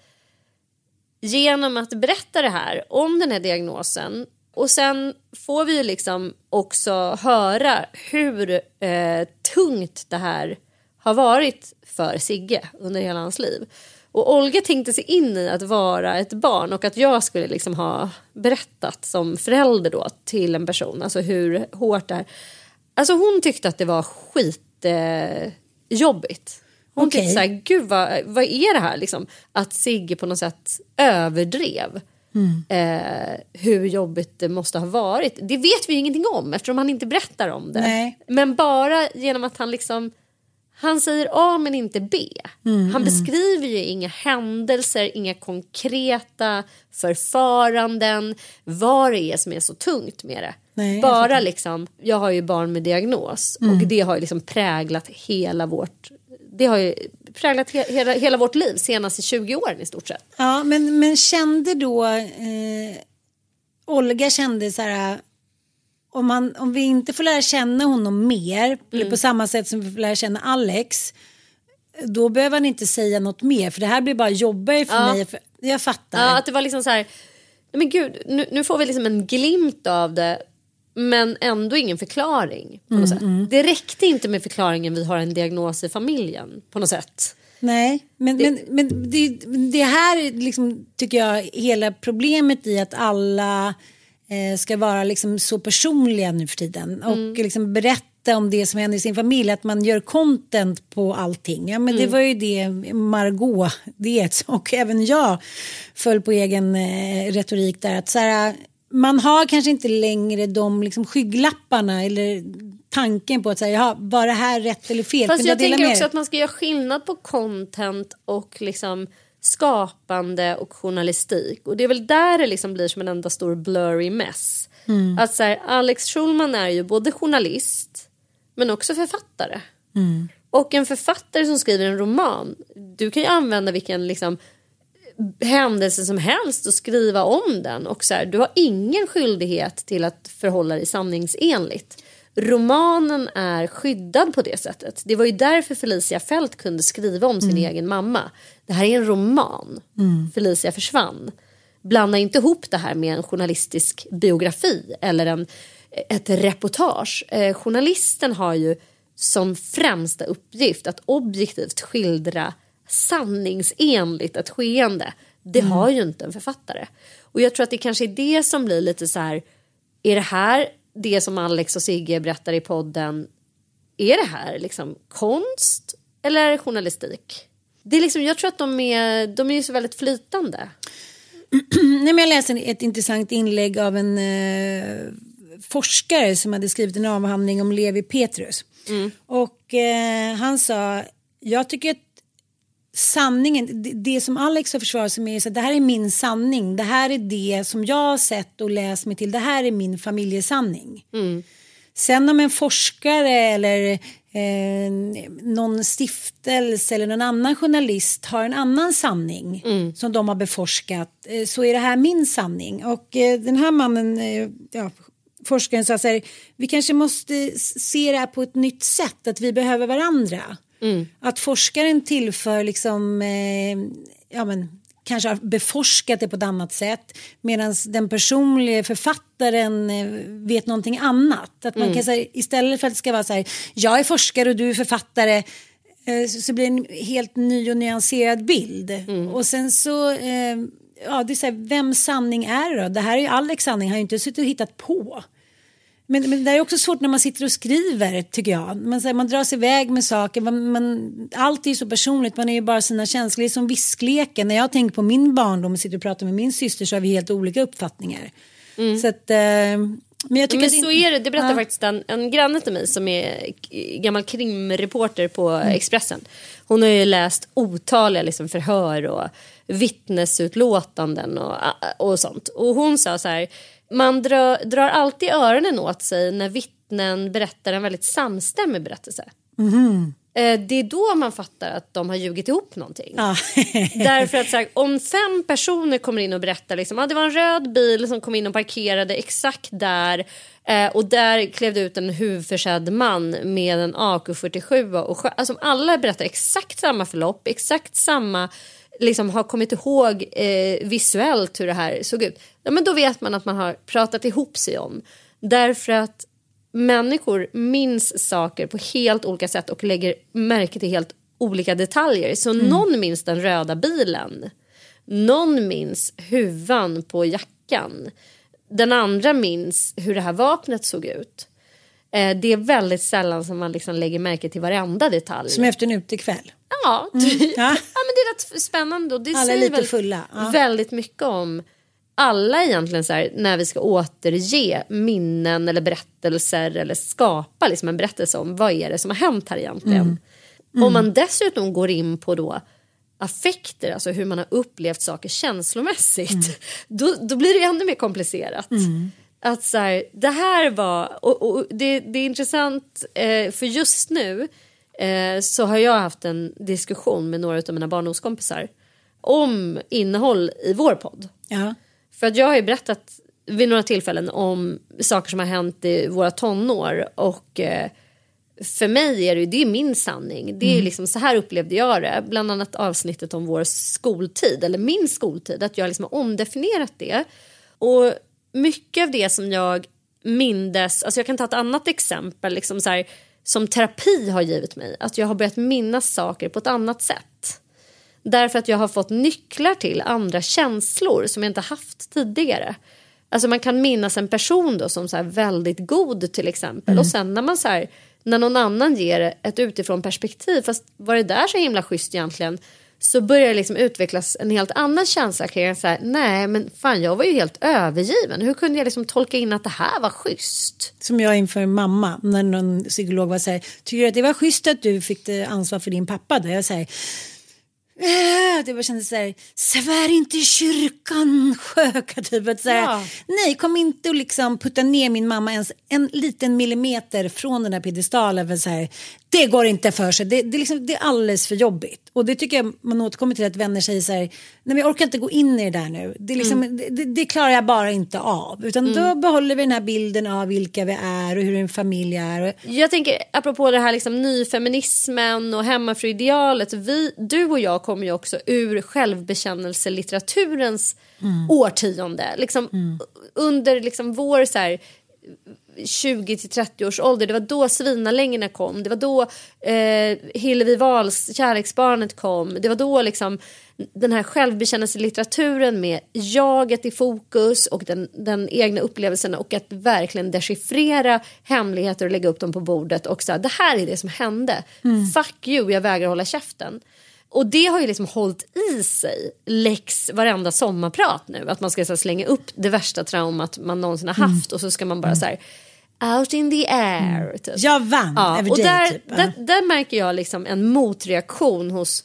Speaker 4: genom att berätta det här om den här diagnosen och sen får vi ju liksom också höra hur eh, tungt det här har varit för Sigge under hela hans liv. Och Olga tänkte sig in i att vara ett barn och att jag skulle liksom ha berättat som förälder då till en person, alltså hur hårt det är. Alltså hon tyckte att det var skitjobbigt. eh, jobbigt. Hon
Speaker 3: Okej.
Speaker 4: tyckte så här, gud vad, vad är det här liksom? Att Sigge på något sätt överdrev. Eh, hur jobbigt det måste ha varit. Det vet vi ju ingenting om eftersom han inte berättar om det.
Speaker 3: Nej.
Speaker 4: Men bara genom att han liksom han säger A men inte B. han beskriver ju inga händelser, inga konkreta förfaranden, vad det är som är så tungt med det.
Speaker 3: Nej, jag
Speaker 4: Bara liksom, jag har ju barn med diagnos och det har ju liksom präglat hela vårt det har ju präglat he hela, hela vårt liv senaste 20 åren i stort sett.
Speaker 3: Ja, men, men kände då eh, Olga kände så här om, man, om vi inte får lära känna honom mer eller på samma sätt som vi får lära känna Alex då behöver han inte säga något mer för det här blir bara jobbigare för
Speaker 4: Ja.
Speaker 3: mig. För, jag fattar.
Speaker 4: Ja, att det var liksom så här, men gud, nu, nu får vi liksom en glimt av det men ändå ingen förklaring på något sätt. Det räckte inte med förklaringen vi har en diagnos i familjen på något sätt.
Speaker 3: Nej, men, men, men det, det här är liksom, tycker jag hela problemet i att alla eh, ska vara liksom så personliga nu för tiden och liksom berätta om det som händer i sin familj, att man gör content på allting. Ja, men Det var ju det Margot det och även jag föll på egen eh, retorik där. att så här, Man har kanske inte längre de liksom skygglapparna eller tanken på att säga, ja, var det här rätt eller fel?
Speaker 4: Fast
Speaker 3: Kan
Speaker 4: jag
Speaker 3: dela
Speaker 4: tänker också
Speaker 3: er?
Speaker 4: att man ska göra skillnad på content och liksom skapande och journalistik. Och det är väl där det liksom blir som en enda stor blurry mess.
Speaker 3: Mm.
Speaker 4: Att så här, Alex Schulman är ju både journalist men också författare.
Speaker 3: Mm.
Speaker 4: Och en författare som skriver en roman, du kan ju använda vilken liksom händelse som helst och skriva om den. Och så här, du har ingen skyldighet till att förhålla dig sanningsenligt. Romanen är skyddad på det sättet. Det var ju därför Felicia Fält kunde skriva om sin
Speaker 3: Mm.
Speaker 4: egen mamma. Det här är en roman. Felicia försvann. Blanda inte ihop det här med en journalistisk biografi eller en, ett reportage. Eh, journalisten har ju som främsta uppgift att objektivt skildra sanningsenligt ett skeende. Det har ju inte en författare. Och jag tror att det kanske är det som blir lite så här. Är det här det som Alex och Sigge berättar i podden? Är det här liksom konst eller är det journalistik? Det är liksom, jag tror att de är, de är ju så väldigt flytande. <clears throat>
Speaker 3: Nej, men jag läste ett intressant inlägg av en eh, forskare som hade skrivit en avhandling om Levi Petrus. Och eh, han sa, jag tycker att sanningen, det, det som Alex har försvarat sig med är så att det här är min sanning. Det här är det som jag har sett och läst mig till. Det här är min familjesanning. Sen om en forskare eller eh, någon stiftelse eller någon annan journalist har en annan sanning som de har beforskat eh, så är det här min sanning. Och eh, den här mannen, eh, ja, forskaren sa så här, vi kanske måste se det här på ett nytt sätt, att vi behöver varandra. Att forskaren tillför liksom, eh, ja men kanske har beforskat det på ett annat sätt medan den personliga författaren eh, vet någonting annat. Att man
Speaker 4: Mm.
Speaker 3: kan säga, istället för att det ska vara så här, jag är forskare och du är författare eh, så, så blir det en helt ny och nyanserad bild.
Speaker 4: Mm.
Speaker 3: Och sen så, eh, ja det är så här, vems sanning är det då? Det här är ju Alex sanning, han har ju inte suttit och hittat på. Men, men det är också svårt när man sitter och skriver tycker jag. Man, här, man drar sig iväg med saker. Man, man, allt är ju så personligt. Man är ju bara sina känslor. Det är som viskleken. När jag tänker på min barndom och sitter och pratar med min syster så har vi helt olika uppfattningar. Så att, eh, men jag tycker
Speaker 4: Men så är det. Det berättar
Speaker 3: Ja.
Speaker 4: faktiskt en, en granne till mig som är gammal krimreporter på
Speaker 3: Mm.
Speaker 4: Expressen. Hon har ju läst otaliga liksom förhör och vittnesutlåtanden och, och sånt. Och hon sa så här, man drar, drar alltid öronen åt sig när vittnen berättar en väldigt samstämmig berättelse. Eh, Det är då man fattar att de har ljugit ihop någonting.
Speaker 3: Ja. <laughs>
Speaker 4: Därför att här, om fem personer kommer in och berättar liksom, ah, det var en röd bil som kom in och parkerade exakt där eh, och där klev det ut en huvudförsedd man med en AK47 och alltså, alla berättar exakt samma förlopp, exakt samma liksom har kommit ihåg eh, visuellt hur det här såg ut. Ja, men då vet man att man har pratat ihop sig om. Därför att människor minns saker på helt olika sätt och lägger märke till helt olika detaljer. Så någon minns den röda bilen. Någon minns huvan på jackan. Den andra minns hur det här vapnet såg ut. Eh, det är väldigt sällan som man liksom lägger märke till varenda detalj.
Speaker 3: Som efter en utekväll.
Speaker 4: Ja, typ. ja.
Speaker 3: Ja.
Speaker 4: men det är rätt spännande. Och det
Speaker 3: Alla är
Speaker 4: säger
Speaker 3: lite
Speaker 4: väl
Speaker 3: fulla, ja.
Speaker 4: väldigt mycket om alla egentligen så här, när vi ska återge minnen eller berättelser eller skapa liksom en berättelse om vad är det som har hänt här egentligen. Om man dessutom går in på då affekter, alltså hur man har upplevt saker känslomässigt, <laughs> då, då blir det ännu mer komplicerat. Att så här, det här var, och, och det, det är intressant eh, för just nu eh, så har jag haft en diskussion med några av mina barndomskompisar om innehåll i vår podd.
Speaker 3: Ja.
Speaker 4: För att jag har ju berättat vid några tillfällen om saker som har hänt i våra tonår och eh, för mig är det, det är min sanning. Det är ju liksom så här upplevde jag det. Bland annat avsnittet om vår skoltid eller min skoltid. Att jag liksom har omdefinierat det. Och mycket av det som jag mindes, alltså jag kan ta ett annat exempel liksom så här, som terapi har givit mig. Att jag har börjat minnas saker på ett annat sätt. Därför att jag har fått nycklar till andra känslor som jag inte haft tidigare. Alltså man kan minnas en person då som så väldigt god till exempel. Och sen när man så här, när någon annan ger ett utifrån perspektiv, fast var det där så himla schysst egentligen? Så börjar det liksom utvecklas en helt annan känsla kring så här, nej men fan jag var ju helt övergiven. Hur kunde jag liksom tolka in att det här var schysst?
Speaker 3: Som jag inför mamma, när någon psykolog var så här, tycker du att det var schysst att du fick ansvar för din pappa? Där jag säger Äh, det var kändes så här, svär inte i kyrkan <laughs> sköka typ. Att så här,
Speaker 4: Ja.
Speaker 3: Nej, kom inte och liksom putta ner min mamma ens en liten millimeter från den här piedestalen. För så här, det går inte för sig, det, det, är liksom, det är alldeles för jobbigt. Och det tycker jag man återkommer till att vänner säger så här, nej men jag orkar inte gå in i det där nu. Det, liksom, det, det, det klarar jag bara inte av. Utan då behåller vi den här bilden av vilka vi är och hur en familj är.
Speaker 4: Jag tänker apropå det här liksom nyfeminismen och hemmafruidealet. Vi, du och jag kommer ju också ur självbekännelselitteraturens årtionde. Liksom, Under liksom vår så här, 20 till 30 års ålder. Det var då Svinalängorna kom. Det var då eh, Hillevi Wahls Kärleksbarnet kom. Det var då liksom den här självbekännelselitteraturen med jaget i fokus och den, den egna upplevelsen och att verkligen dechiffrera hemligheter och lägga upp dem på bordet och säga det här är det som hände. Fuck you, jag vägrar hålla käften. Och det har ju liksom hållit i sig läx varenda sommarprat nu. Att man ska här, slänga upp det värsta traumat man någonsin har haft och så ska man bara så här out in the air. Typ.
Speaker 3: jag vann
Speaker 4: Ja,
Speaker 3: över
Speaker 4: och
Speaker 3: dig.
Speaker 4: där,
Speaker 3: typ.
Speaker 4: Där, där märker jag liksom en motreaktion hos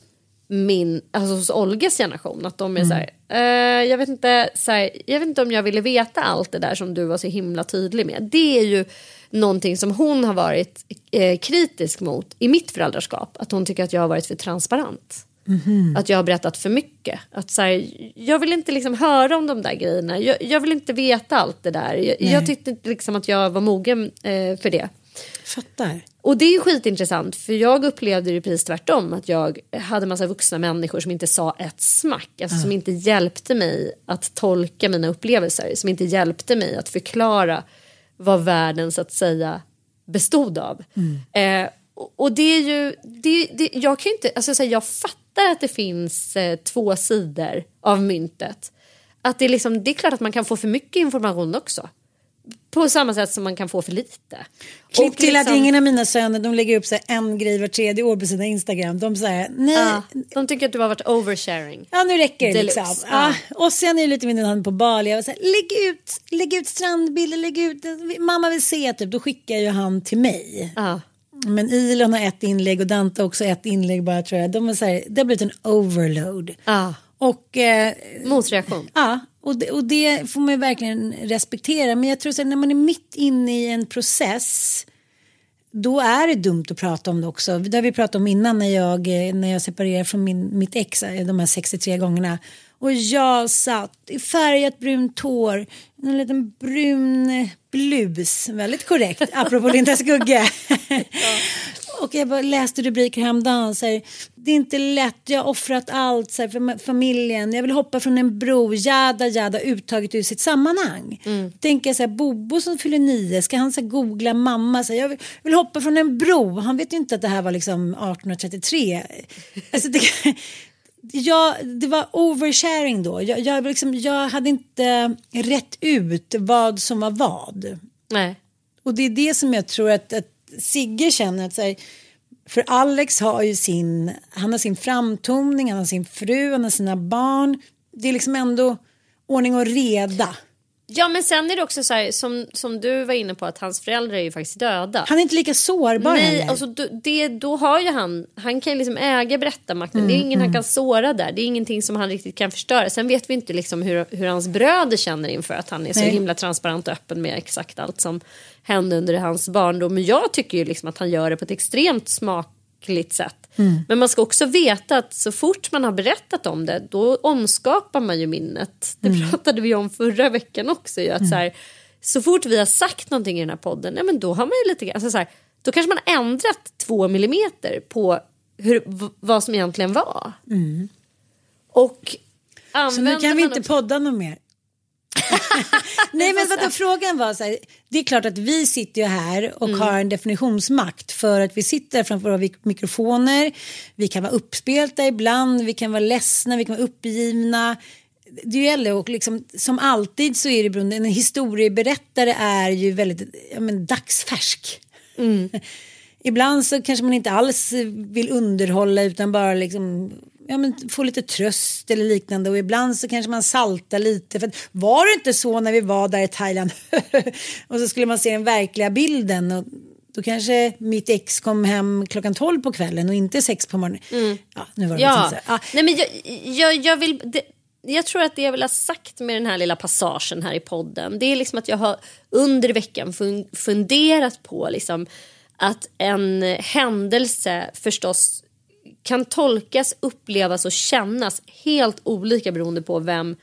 Speaker 4: min, alltså hos Olgas generation. Att de är
Speaker 3: Mm.
Speaker 4: så här, eh, jag, vet inte, så här, jag vet inte om jag ville veta allt det där som du var så himla tydlig med. Det är ju någonting som hon har varit eh, kritisk mot i mitt föräldraskap. Att hon tycker att jag har varit för transparent.
Speaker 3: Mhm.
Speaker 4: Att jag har berättat för mycket. Att så här, jag vill inte liksom höra om de där grejerna. Jag, jag vill inte veta allt det där. Jag, jag tyckte inte liksom att jag var mogen eh, för det.
Speaker 3: Fattar.
Speaker 4: Och det är skitintressant för jag upplevde det precis tvärtom. Att jag hade massa vuxna människor som inte sa ett smack. Alltså som inte hjälpte mig att tolka mina upplevelser. Som inte hjälpte mig att förklara vad världen så att säga bestod av. Eh, och, det är ju, det, det, jag kan ju inte, alltså jag, säger, jag fattar att det finns eh, två sidor av myntet. Att det, är liksom, det är klart att man kan få för mycket information också. På samma sätt som man kan få för lite.
Speaker 3: Klipp
Speaker 4: Och
Speaker 3: till att
Speaker 4: liksom-
Speaker 3: ingen av mina söner de lägger upp så en grej var tredje år på sina Instagram. De säger nej,
Speaker 4: Ja, de tycker att du har varit oversharing.
Speaker 3: Ja nu räcker det
Speaker 4: Deluxe.
Speaker 3: liksom.
Speaker 4: Ja.
Speaker 3: Ja. Och sen är det lite min hand på Bali. Jag var så här, lägg, ut, lägg ut strandbilder, lägg ut. Mamma vill se typ. Då skickar ju han till mig. Men Ilon har ett inlägg och Dante också ett inlägg bara tror jag. De är så här, det har blivit en overload. Och, eh,
Speaker 4: Motreaktion.
Speaker 3: ja, och, det, och det får man ju verkligen respektera. Men jag tror att när man är mitt inne i en process då är det dumt att prata om det också. Det har vi pratat om innan när jag, när jag separerade från min, mitt ex de här 63 gångerna. Och jag satt i färgat brunt hår, en liten brun eh, blus, väldigt korrekt, apropå Linda Skugge. <laughs> Och jag läste rubriker häromdagen. Så här, det är inte lätt, jag har offrat allt så här, för familjen. Jag vill hoppa från en bro, jada jada, uttaget ur sitt sammanhang. Tänker jag så här, Bobo som fyller nio, ska han så här, googla mamma? Så här, jag vill, vill hoppa från en bro. Han vet ju inte att det här var liksom 1833. Alltså, det, jag, det var oversharing då. Jag, jag, liksom, jag hade inte rätt ut vad som var vad.
Speaker 4: Nej.
Speaker 3: Och det är det som jag tror att, att Sigge känner att så här, för Alex har ju sin, han har sin framtoning, han har sin fru, han har sina barn. Det är liksom ändå ordning och reda.
Speaker 4: Ja men sen är det också så här som, som du var inne på att hans föräldrar är ju faktiskt döda.
Speaker 3: Han är inte lika sårbar
Speaker 4: Nej,
Speaker 3: heller.
Speaker 4: alltså, då- det, då har ju han, han kan ju liksom äga berättarmakten. det är ingen han kan såra där. Det är ingenting som han riktigt kan förstöra. Sen vet vi inte liksom hur, hur hans bröder känner inför att han är så
Speaker 3: Nej.
Speaker 4: himla transparent och öppen med exakt allt som hände under hans barndom. Men jag tycker ju liksom att han gör det på ett extremt smakligt sätt. Men man ska också veta att så fort man har berättat om det då omskapar man ju minnet. Det pratade vi om förra veckan också. Ju, att så, här, så fort vi har sagt någonting i den här podden, ja, men då har man ju lite alltså, så här, då kanske man har ändrat två millimeter på hur, vad som egentligen var. Och
Speaker 3: Så nu kan vi inte
Speaker 4: också-
Speaker 3: podda något mer. Nej men vadå, frågan var så här, det är klart att vi sitter ju här och
Speaker 4: Mm.
Speaker 3: har en definitionsmakt för att vi sitter framför våra mik- mikrofoner, vi kan vara uppspelta ibland, vi kan vara ledsna, vi kan vara uppgivna. Det gäller och liksom, som alltid så är det beroende, en historieberättare är ju väldigt ja, men, dagsfärsk.
Speaker 4: Mm. <laughs>
Speaker 3: ibland så kanske man inte alls vill underhålla utan bara liksom ja, men få lite tröst eller liknande och ibland så kanske man saltar lite. För var det inte så när vi var där i Thailand <laughs> och så skulle man se den verkliga bilden och då kanske mitt ex kom hem klockan 12 på kvällen och inte 6 på morgonen.
Speaker 4: Mm.
Speaker 3: Ja, nu var det
Speaker 4: Ja,
Speaker 3: så. Ja.
Speaker 4: Nej, men jag, jag, jag vill... Det, jag tror att det jag vill ha sagt med den här lilla passagen här i podden det är liksom att jag har under veckan fun- funderat på liksom att en händelse förstås kan tolkas, upplevas och kännas helt olika beroende på vem,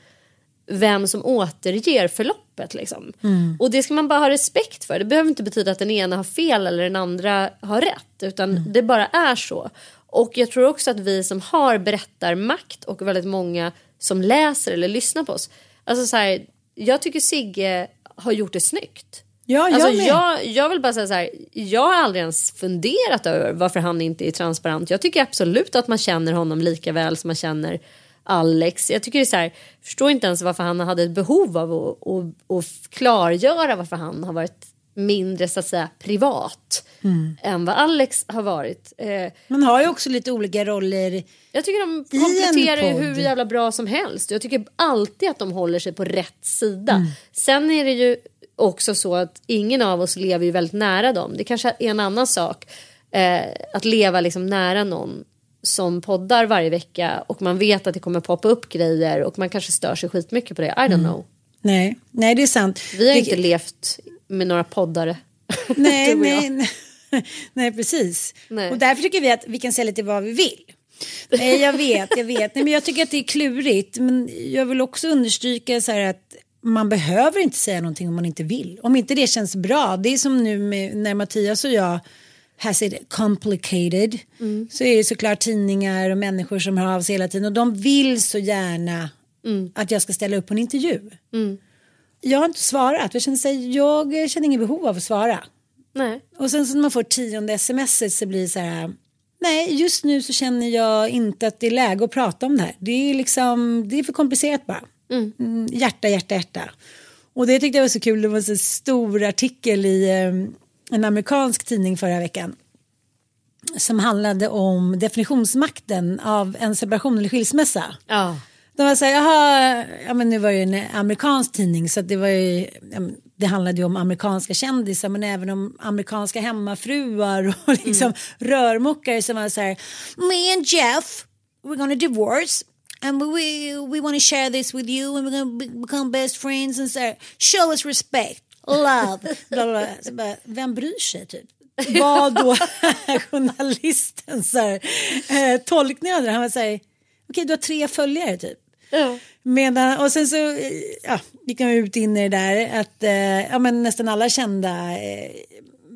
Speaker 4: vem som återger förloppet. Liksom. Och det ska man bara ha respekt för. Det behöver inte betyda att den ena har fel eller den andra har rätt. Utan det bara är så. Och jag tror också att vi som har berättarmakt och väldigt många som läser eller lyssnar på oss. Alltså så här, jag tycker Sigge har gjort det snyggt.
Speaker 3: Ja, jag
Speaker 4: Alltså
Speaker 3: med.
Speaker 4: jag, jag vill bara säga så här, jag har aldrig ens funderat över varför han inte är transparent. Jag tycker absolut att man känner honom lika väl som man känner Alex. Jag tycker det är så här, förstår inte ens varför han hade ett behov av att, att, att klargöra varför han har varit mindre så att säga privat
Speaker 3: Mm.
Speaker 4: än vad Alex har varit. Eh,
Speaker 3: Man har ju också lite olika roller.
Speaker 4: jag tycker de kompletterar ju hur jävla bra som helst. Jag tycker alltid att de håller sig på rätt sida.
Speaker 3: Mm.
Speaker 4: Sen är det ju också så att ingen av oss lever ju väldigt nära dem. Det kanske är en annan sak eh, att leva liksom nära någon som poddar varje vecka och man vet att det kommer poppa upp grejer och man kanske stör sig skitmycket på det. I don't
Speaker 3: Mm.
Speaker 4: know.
Speaker 3: Nej, nej det är sant.
Speaker 4: Vi har
Speaker 3: Det-
Speaker 4: inte levt med några poddare. <laughs>
Speaker 3: Nej, nej, nej. <laughs> nej, precis.
Speaker 4: Nej.
Speaker 3: Och därför tycker vi att vi kan säga lite vad vi vill. Nej, jag vet, jag vet. Nej, men jag tycker att det är klurigt. Men jag vill också understryka så här att man behöver inte säga någonting om man inte vill. Om inte det känns bra. Det är som nu med, när Mattias och jag has it complicated. Så är det såklart tidningar och människor som hör av sig hela tiden. Och de vill så gärna att jag ska ställa upp på en intervju. Jag har inte svarat. Jag känner, här, jag känner ingen behov av att svara.
Speaker 4: Nej.
Speaker 3: Och sen så när man får tionde sms så blir det så här. Nej, just nu så känner jag inte att det är läge att prata om det här. Det är liksom, det är för komplicerat bara. Mm, hjärta, hjärta, hjärta. Och det tyckte jag var så kul. Det var en stor artikel i eh, en amerikansk tidning förra veckan. Som handlade om definitionsmakten av en separation eller skilsmässa.
Speaker 4: Ja.
Speaker 3: De var så här, jaha, ja men nu var det en amerikansk tidning så det var ju, det handlade ju om amerikanska kändisar men även om amerikanska hemmafruar och <laughs> liksom rörmokare som var så här, me and Jeff, we're gonna divorce and we, we want to share this with you and we're gonna be- become best friends and här, show us respect, love, <laughs> bla bla bla. Bara, vem bryr sig typ? <laughs> Vad då <laughs> journalisten så här, eh, tolkning av det? Han var så här, okej du har tre följare typ. Medan, och sen så eh, ja, gick han ut in i det där att eh, ja, men nästan alla kända eh,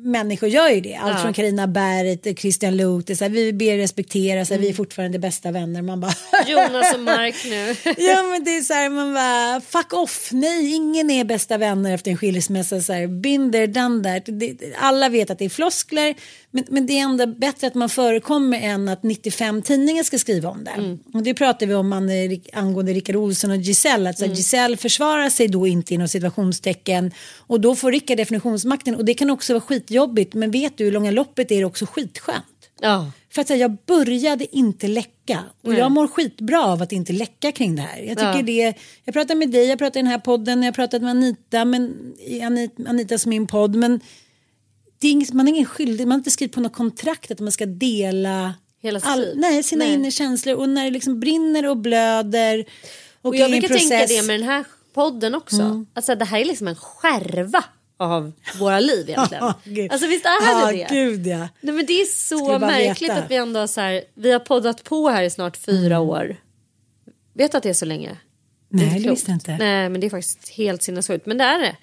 Speaker 3: människor gör ju det. Allt
Speaker 4: Ja.
Speaker 3: från Carina Berg till Christian Luuk. Det så här, vi ber respektera, så här, vi är fortfarande bästa vänner. Man bara
Speaker 4: Jonas och Mark <laughs> nu.
Speaker 3: ja men det är så här man bara fuck off. Nej ingen är bästa vänner efter en skilsmässa. Så här, there, done that. Det, alla vet att det är floskler. Men, men det är ändå bättre att man förekommer än att 95 tidningar ska skriva om det. Och det pratar vi om an- angående Rickard Olsson och Giselle. Att så här, Giselle försvarar sig då inte inom situationstecken. Och då får Rickard definitionsmakten. Och det kan också vara skitjobbigt. Men vet du hur långa loppet är det också skitskönt.
Speaker 4: Ja.
Speaker 3: För att säga, jag började inte läcka och jag mår skitbra av att inte läcka kring det här. Jag tycker
Speaker 4: Ja.
Speaker 3: det, jag pratar med dig, jag pratar i den här podden, jag har pratat med Anita, men, i Anit- Anitas min podd, men det är inget, man har ingen skyldighet, man har inte skrivit på något kontrakt att man ska dela
Speaker 4: Hela liv.
Speaker 3: nej, sina
Speaker 4: Nej.
Speaker 3: inre känslor och när det liksom brinner och blöder och,
Speaker 4: Och jag
Speaker 3: är
Speaker 4: brukar tänka
Speaker 3: process-
Speaker 4: det med den här podden också. Alltså det här är liksom en skärva av våra liv egentligen. <laughs>
Speaker 3: Gud.
Speaker 4: alltså visst är det
Speaker 3: Ja,
Speaker 4: det?
Speaker 3: gud ja.
Speaker 4: Nej, men det är så märkligt
Speaker 3: veta.
Speaker 4: att vi ändå så här, vi har poddat på här i snart fyra
Speaker 3: Mm.
Speaker 4: år. Vet du att det är så länge?
Speaker 3: Nej, det
Speaker 4: klokt.
Speaker 3: visste jag inte.
Speaker 4: Nej, men det är faktiskt helt sinnessjukt. Men det är det.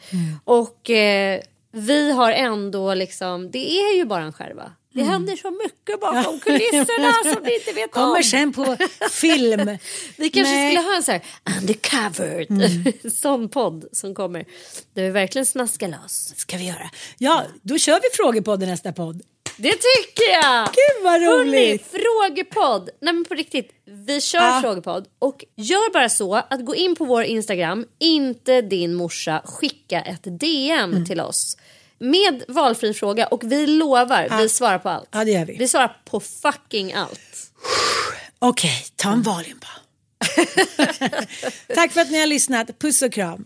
Speaker 4: Och eh, vi har ändå liksom, det är ju bara en skärva. Det händer så mycket bakom kulisserna som vi inte vet om.
Speaker 3: Kommer sen på film. <laughs>
Speaker 4: Vi kanske
Speaker 3: Nej.
Speaker 4: skulle ha en så här undercover
Speaker 3: Mm. <laughs>
Speaker 4: sån podd som kommer. Där vi verkligen snaskar loss.
Speaker 3: ska vi göra. Ja, då kör vi frågepodden nästa podd.
Speaker 4: Det tycker jag!
Speaker 3: Gud vad
Speaker 4: Hörrni,
Speaker 3: roligt.
Speaker 4: frågepodd. Nej men på riktigt, vi kör
Speaker 3: Ja.
Speaker 4: frågepodd. Och gör bara så att gå in på vår Instagram, inte din morsa, skicka ett DM
Speaker 3: Mm.
Speaker 4: till oss. Med valfri fråga och vi lovar, vi svarar på allt.
Speaker 3: Ja, det gör vi.
Speaker 4: Vi svarar på fucking allt.
Speaker 3: Okej, ta en Valium bara. <laughs> Tack för att ni har lyssnat. Puss och kram.